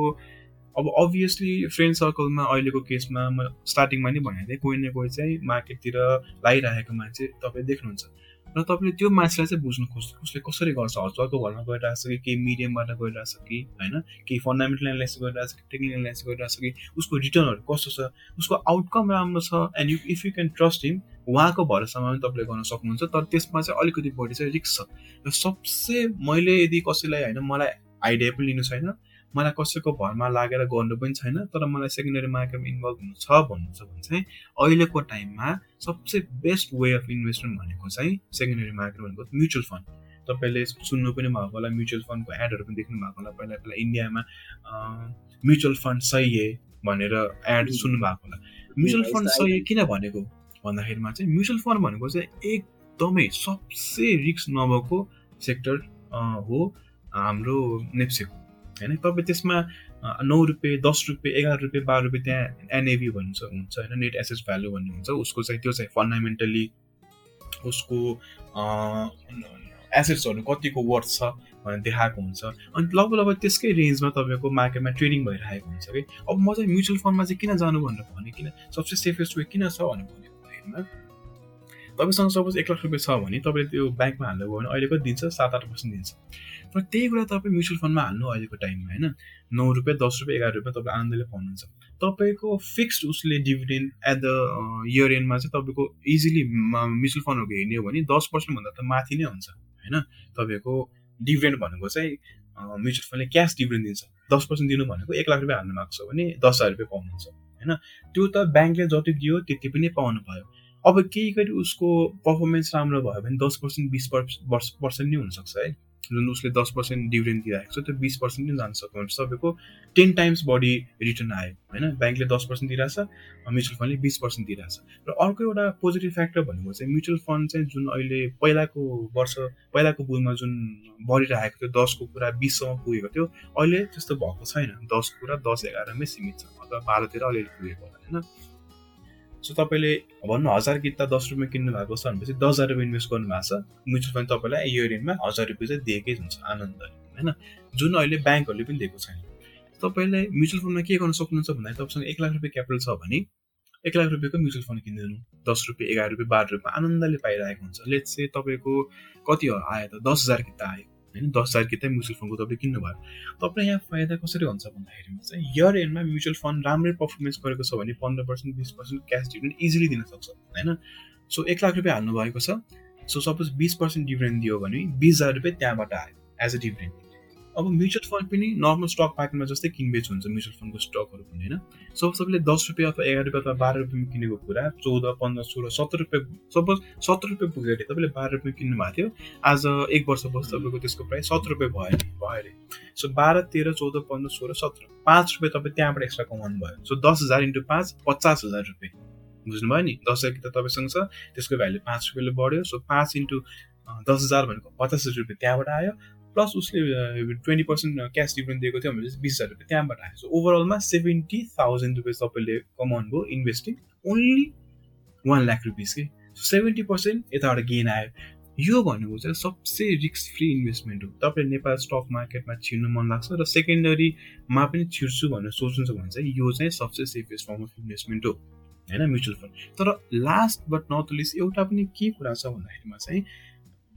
अब अभियसली फ्रेन्ड सर्कलमा अहिलेको केसमा म स्टार्टिङमा नै भनेको थिएँ। कोही न कोही चाहिँ मार्केटतिर लगाइरहेको मान्छे तपाईँ देख्नुहुन्छ। र तपाईँले त्यो मान्छेलाई चाहिँ बुझ्नु खोज्छ उसले कसरी गर्छ? हजरको घरमा गइरहेको छ कि केही मिडियमबाट गइरहेको छ कि? होइन? केही फन्डामेन्टल एनालाइसिस गरिरहेको छ कि? टेक्निकल एनालाइसिस गरिरहेको छ कि? उसको रिटर्नहरू कस्तो छ? उसको आउटकम राम्रो छ? And you if you can trust him उहाँको भरोसामा पनि तपाईँले गर्न सक्नुहुन्छ। तर त्यसमा चाहिँ अलिकति बढी चाहिँ रिक्स छ। र सबसे मैले यदि कसैलाई होइन मलाई आइडिया पनि लिनु छैन मलाई कसैको भरमा लागेर गर्नु पनि छैन तर मलाई सेकेन्डरी मार्केटमा इन्भल्भ हुनु छ भन्नु छ भने चाहिँ अहिलेको टाइममा सबसे बेस्ट वे अफ इन्भेस्टमेन्ट भनेको चाहिँ सेकेन्डरी मार्केट भनेको म्युचुअल फन्ड तपाईँले सुन्नु पनि भएको होला म्युचुअल फन्डको एडहरू पनि देख्नु भएको होला पहिला पहिला इन्डियामा म्युचुअल फन्ड सही भनेर एड सुन्नु भएको होला। म्युचुअल फन्ड सही किन भनेको? भन्दाखेरिमा चाहिँ म्युचुअल फन्ड भनेको चाहिँ एकदमै सबसे रिक्स नभएको सेक्टर हो हाम्रो नेप्सेको होइन तपाईँ त्यसमा नौ रुपियाँ दस रुपियाँ एघार रुपियाँ बाह्र रुपियाँ त्यहाँ एनएभी भन्छ हुन्छ होइन नेट एसेस भ्यालु भन्ने हुन्छ। उसको चाहिँ त्यो चाहिँ फन्डामेन्टली उसको एसेट्सहरू कतिको वर्थ छ भनेर देखाएको हुन्छ। अनि लगभग लगभग त्यसकै रेन्जमा तपाईँको मार्केटमा ट्रेडिङ भइरहेको हुन्छ कि। अब म चाहिँ म्युचुअल फन्डमा चाहिँ किन जानु भनेर भने किन सबसे सेफेस्ट वे किन छ भनेर भन्दाखेरि तपाईँसँग सपोज एक लाख रुपियाँ छ भने तपाईँले त्यो ब्याङ्कमा हाल्नुभयो भने अहिलेको दिन्छ सात आठ पर्सेन्ट दिन्छ तर त्यही कुरा तपाईँ म्युचुअल फन्डमा हाल्नु अहिलेको टाइममा होइन? नौ रुपियाँ दस रुपियाँ एघार रुपियाँ तपाईँ आनन्दले पाउनुहुन्छ। तपाईँको फिक्स्ड उसले डिभिडेन्ड एट द इयर एन्डमा चाहिँ तपाईँको इजिली म्युचुअल फन्डहरूको हेर्ने हो भने दस पर्सेन्टभन्दा त माथि नै हुन्छ होइन? तपाईँको डिभिडेन्ड भनेको चाहिँ म्युचुअल फन्डले क्यास डिभिडेन्ड दिन्छ। दस पर्सेन्ट दिनु भनेको एक लाख रुपियाँ हाल्नु भएको छ भने दस हजार रुपियाँ पाउनुहुन्छ होइन? त्यो त ब्याङ्कले जति दियो त्यति पनि पाउनु भयो। अब केही गरी उसको पर्फर्मेन्स राम्रो भयो भने दस पर्सेन्ट बिस पर्सेन्ट नै हुनसक्छ है। जुन उसले दस पर्सेन्ट डिभिडेन्ड दिइरहेको छ त्यो बिस पर्सेन्ट पनि जान सक्छ भने तपाईँको टेन टाइम्स बढी रिटर्न आयो होइन? ब्याङ्कले दस पर्सेन्ट दिइरहेछ म्युचुअल फन्डले बिस पर्सेन्ट दिइरहेछ। र अर्को एउटा पोजिटिभ फ्याक्टर भनेको चाहिँ म्युचुअल फन्ड चाहिँ जुन अहिले पहिलाको वर्ष पहिलाको बुलमा जुन बढिरहेको थियो दसको कुरा बिससम्म पुगेको थियो अहिले त्यस्तो भएको छैन। दसको कुरा दस एघारमै सीमित छ। अथवा बाह्रतिर अलिअलि पुगेको होला होइन? सो तपाईँले भन्नु हजार किता दस रुपियाँ किन्नु भएको छ भनेपछि दस हजार रुपियाँ इन्भेस्ट गर्नुभएको छ। म्युचुअल फन्ड तपाईँलाई इयर एन्डमा हजार रुपियाँ चाहिँ दिएकै हुन्छ आनन्दले होइन? जुन अहिले ब्याङ्कहरूले पनि दिएको छैन। तपाईँले म्युचुअल फन्डमा के गर्न सक्नुहुन्छ भन्दा तपाईँसँग एक लाख रुपियाँ क्यापिटल छ भने एक लाख रुपियाँको म्युचुअल फन्ड किनिदिनु। दस रुपियाँ एघार रुपियाँ बाह्र रुपियाँ आनन्दले पाइरहेको हुन्छ। लेट चाहिँ तपाईँको कति आयो त दस हजार किता आयो। होइन दस हजार किता म्युचुअल फन्डको तपाईँ किन्नुभयो तपाईँलाई यहाँ फाइदा कसरी हुन्छ भन्दाखेरिमा चाहिँ इयर एन्डमा म्युचुअल फन्ड राम्रै पर्फर्मेन्स गरेको छ भने पन्ध्र पर्सेन्ट बिस पर्सेन्ट क्यास डिभिडेन्ड इजिली दिन सक्छ होइन? सो एक लाख रुपियाँ हाल्नु भएको छ। सो सपोज बिस पर्सेन्ट डिभिडेन्ड दियो भने बिस हजार रुपियाँ त्यहाँबाट आयो एज अ डिभिडेन्ड अब म्युचुअल फन्ड पनि नर्मल स्टक मार्केटमा जस्तै किनबेच हुन्छ म्युचुअल फन्डको स्टकहरू पनि होइन? सपोज तपाईँले दस रुपियाँ अथवा एघार रुपियाँ अथवा बाह्र रुपियाँमा किनेको कुरा चौध पन्ध्र सोह्र सत्र रुपियाँ सपोज सत्र रुपियाँ पुगेर तपाईँले बाह्र रुपियाँ किन्नु भएको थियो। आज एक वर्ष वर्षपछि तपाईँको त्यसको प्राइस सत्र रुपियाँ भयो भयो अरे। सो बाह्र तेह्र चौध पन्ध्र सोह्र सत्र। पाँच रुपियाँ तपाईँ त्यहाँबाट एक्स्ट्रा कमाउनु भयो। सो दस हजार इन्टु पाँच पचास हजार रुपियाँ। बुझ्नुभयो नि? दस हजार त तपाईँसँग छ त्यसको भ्याल्यु पाँच रुपियाँले बढ्यो। सो पाँच इन्टु दस हजार भनेको पचास हजार रुपियाँ त्यहाँबाट आयो। प्लस उसले ट्वेन्टी पर्सेन्ट क्यास डिभिडेन्ड दिएको थियो भने बिस हजार रुपियाँ त्यहाँबाट आयो सो ओभरअलमा सेभेन्टी थाउजन्ड रुपियाँ तपाईँले कमाउनु भयो investing only one lakh rupees कि? सेभेन्टी पर्सेन्ट यताबाट गेन आयो। यो भनेको चाहिँ सबसे रिस्क फ्री इन्भेस्टमेन्ट हो। तपाईँले नेपाल स्टक मार्केटमा छिर्नु मन लाग्छ र सेकेन्डरीमा पनि छिर्छु भनेर सोच्नुहुन्छ भने चाहिँ यो चाहिँ सबसे सेफेस्ट फर्म अफ इन्भेस्टमेन्ट हो होइन? म्युचुअल फन्ड तर लास्ट बट नट लिस्ट एउटा पनि के कुरा छ भन्दाखेरिमा चाहिँ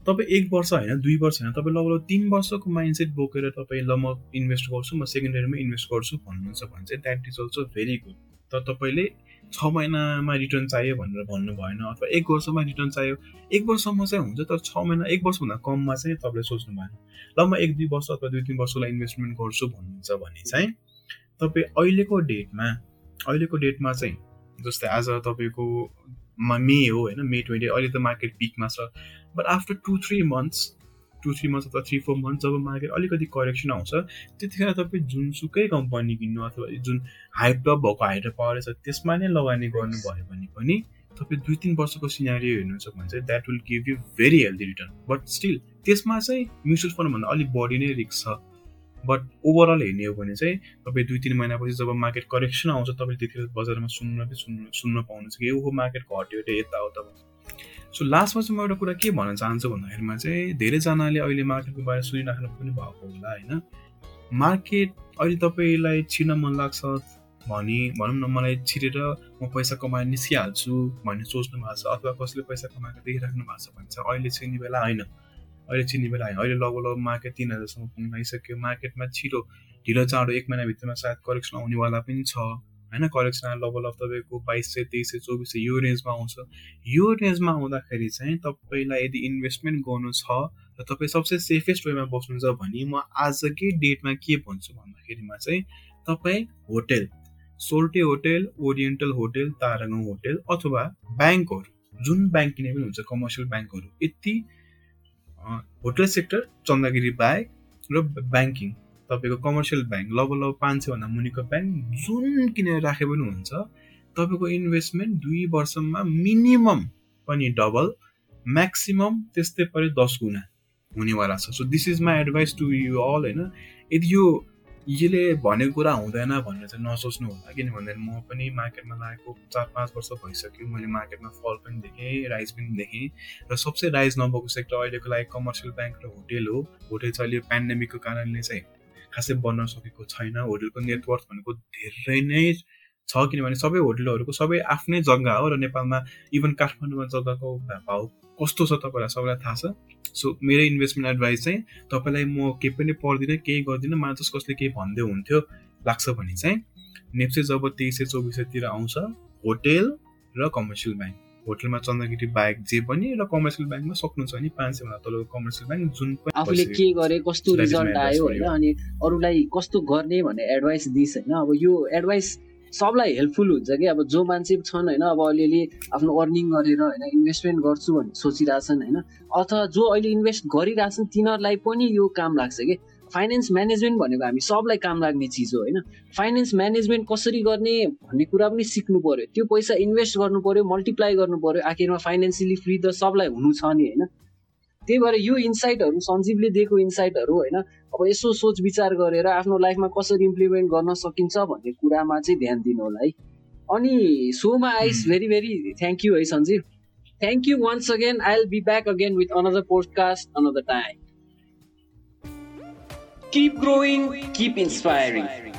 तपाईँ एक वर्ष होइन दुई वर्ष होइन तपाईँ लगभग तिन वर्षको माइन्डसेट बोकेर तपाईँ ल म इन्भेस्ट गर्छु म सेकेन्डरीमा इन्भेस्ट गर्छु भन्नुहुन्छ भने चाहिँ that is also very good तर तपाईँले छ महिनामा रिटर्न चाहियो भनेर भन्नु भएन अथवा एक वर्षमा रिटर्न चाहियो एक वर्षमा चाहिँ हुन्छ तर छ महिना एक वर्षभन्दा कममा चाहिँ तपाईँले सोच्नु भएन। ल म एक दुई वर्ष अथवा दुई तिन वर्षलाई इन्भेस्टमेन्ट गर्छु भन्नुहुन्छ भने चाहिँ तपाईँ अहिलेको डेटमा अहिलेको डेटमा चाहिँ जस्तै आज तपाईँको मे हो होइन? मे ट्वेन्टी अहिले त मार्केट पिकमा छ। But after two three months two three months अथवा थ्री फोर मन्थ्स जब मार्केट अलिकति करेक्सन आउँछ त्यतिखेर तपाईँ जुनसुकै कम्पनी किन्नु अथवा जुन हाइपटप भएको हाइड्रो पावर छ त्यसमा नै लगानी गर्नुभयो भने पनि तपाईँ दुई तिन वर्षको सिनारी हेर्नुहुन्छ भने चाहिँ that will give you very healthy return but still त्यसमा चाहिँ म्युचुअल फन्डभन्दा अलिक बढी नै रिक्स छ। बट ओभरअल हेर्ने हो भने चाहिँ तपाईँ दुई तिन महिनापछि जब मार्केट करेक्सन आउँछ तपाईँले त्यतिखेर बजारमा सुन्न सुन्नु सुन्न पाउनुहुन्छ कि ओहो मार्केट घट्यो अरे यता हो तपाईँ सो लास्टमा चाहिँ म एउटा कुरा के भन्न चाहन्छु भन्दाखेरिमा चाहिँ धेरैजनाले अहिले मार्केटको बारे सुनिराख्नु पनि भएको होला होइन? मार्केट अहिले तपाईँलाई छिर्न मन लाग्छ भने भनौँ न मलाई छिरेर म पैसा कमाएर निस्किहाल्छु भन्ने सोच्नु भएको छ अथवा कसैले पैसा कमाएको देखिराख्नु भएको छ भने चाहिँ अहिले छिर्ने बेला होइन। अहिले छिर्ने बेला होइन। अहिले लगभग मार्केट तिन हजारसम्म पुग्न आइसक्यो। मार्केटमा छिटो ढिलो चाँडो एक महिनाभित्रमा सायद करेक्सन आउनेवाला पनि छ। होइन? करेक्सन आएर लगभग तपाईँको बाइस सय तेइस सय चौबिस सय यो रेन्जमा आउँछ। यो रेन्जमा आउँदाखेरि चाहिँ तपाईँलाई यदि इन्भेस्टमेन्ट गर्नु छ र तपाईँ सबसे सेफेस्ट वेमा बस्नुहुन्छ भने म आजकै डेटमा के भन्छु भन्दाखेरिमा चाहिँ तपाईँ hotel Soaltee hotel Oriental hotel Taragaon hotel अथवा ब्याङ्कहरू। जुन ब्याङ्क किने पनि हुन्छ कमर्सियल ब्याङ्कहरू। यति होटल सेक्टर चन्दागिरी बाहेक र ब्याङ्किङ। तपाईँको कमर्सियल ब्याङ्क लगभग पाँच सयभन्दा मुनिको ब्याङ्क जुन किनेर राखे पनि हुन्छ तपाईँको इन्भेस्टमेन्ट दुई वर्षमा मिनिमम पनि डबल म्याक्सिमम त्यस्तै पऱ्यो दस गुणा हुनेवाला छ। So this is my advice to you all होइन? यदि यो यसले भनेको कुरा हुँदैन भनेर चाहिँ नसोच्नु होला किन भन्दाखेरि म पनि मार्केटमा लागेको चार पाँच वर्ष भइसक्यो मैले मार्केटमा फल पनि देखेँ राइज पनि देखेँ र सबसे राइज नभएको सेक्टर अहिलेको लागि कमर्सियल ब्याङ्क र होटेल हो। होटेल चाहिँ अहिले पेन्डेमिकको कारणले चाहिँ खासै बन्न सकेको छैन। होटेलको नेटवर्क भनेको धेरै नै छ किनभने सबै होटेलहरूको सबै आफ्नै जग्गा हो र नेपालमा इभन काठमाडौँमा जग्गाको भाउ कस्तो छ तपाईँलाई सबैलाई थाहा छ? सो मेरो इन्भेस्टमेन्ट एडभाइस चाहिँ तपाईँलाई म केही पनि पढ्दिनँ केही गर्दिनँ मलाई जस कसले केही भन्दै हुन्थ्यो लाग्छ भने चाहिँ नेप्से जब तेइस सय चौबिस सयतिर आउँछ होटेल र कमर्सियल ब्याङ्क होटलमा चन्द्रगिरी बाहेक जे पनि र कमर्सियल ब्याङ्कमा सक्नुहुन्छ भने पाँच सयभन्दा तलको कमर्सियल ब्याङ्क जुन आफूले के गरे कस्तो रिजल्ट आयो होइन अनि अरूलाई कस्तो गर्ने भन्ने एडभाइस दिइस् होइन। अब यो एडभाइस सबलाई हेल्पफुल हुन्छ कि? अब जो मान्छे छन् होइन अब अलिअलि आफ्नो अर्निङ गरेर होइन इन्भेस्टमेन्ट गर्छु भनेर सोचिरहेछन् होइन। अथवा जो अहिले इन्भेस्ट गरिरहेछन् तिनीहरूलाई पनि यो काम लाग्छ कि? फाइनेन्स म्यानेजमेन्ट भनेको हामी सबलाई काम लाग्ने चिज हो होइन। फाइनेन्स म्यानेजमेन्ट कसरी गर्ने भन्ने कुरा पनि सिक्नु पऱ्यो त्यो पैसा इन्भेस्ट गर्नु पऱ्यो मल्टिप्लाई गर्नु पऱ्यो आखिरमा फाइनेन्सियली फ्री त सबलाई हुनु छ नि होइन। त्यही भएर यो इन्साइटहरू सञ्जीवले दिएको इन्साइटहरू होइन अब यसो सोच विचार गरेर आफ्नो लाइफमा कसरी इम्प्लिमेन्ट गर्न सकिन्छ भन्ने कुरामा चाहिँ ध्यान दिनु होला है। अनि सोमा आइस भेरी भेरी थ्याङ्क यू है Sanjeev. Thank you once again I will be back again with another podcast another time Keep growing, keep inspiring.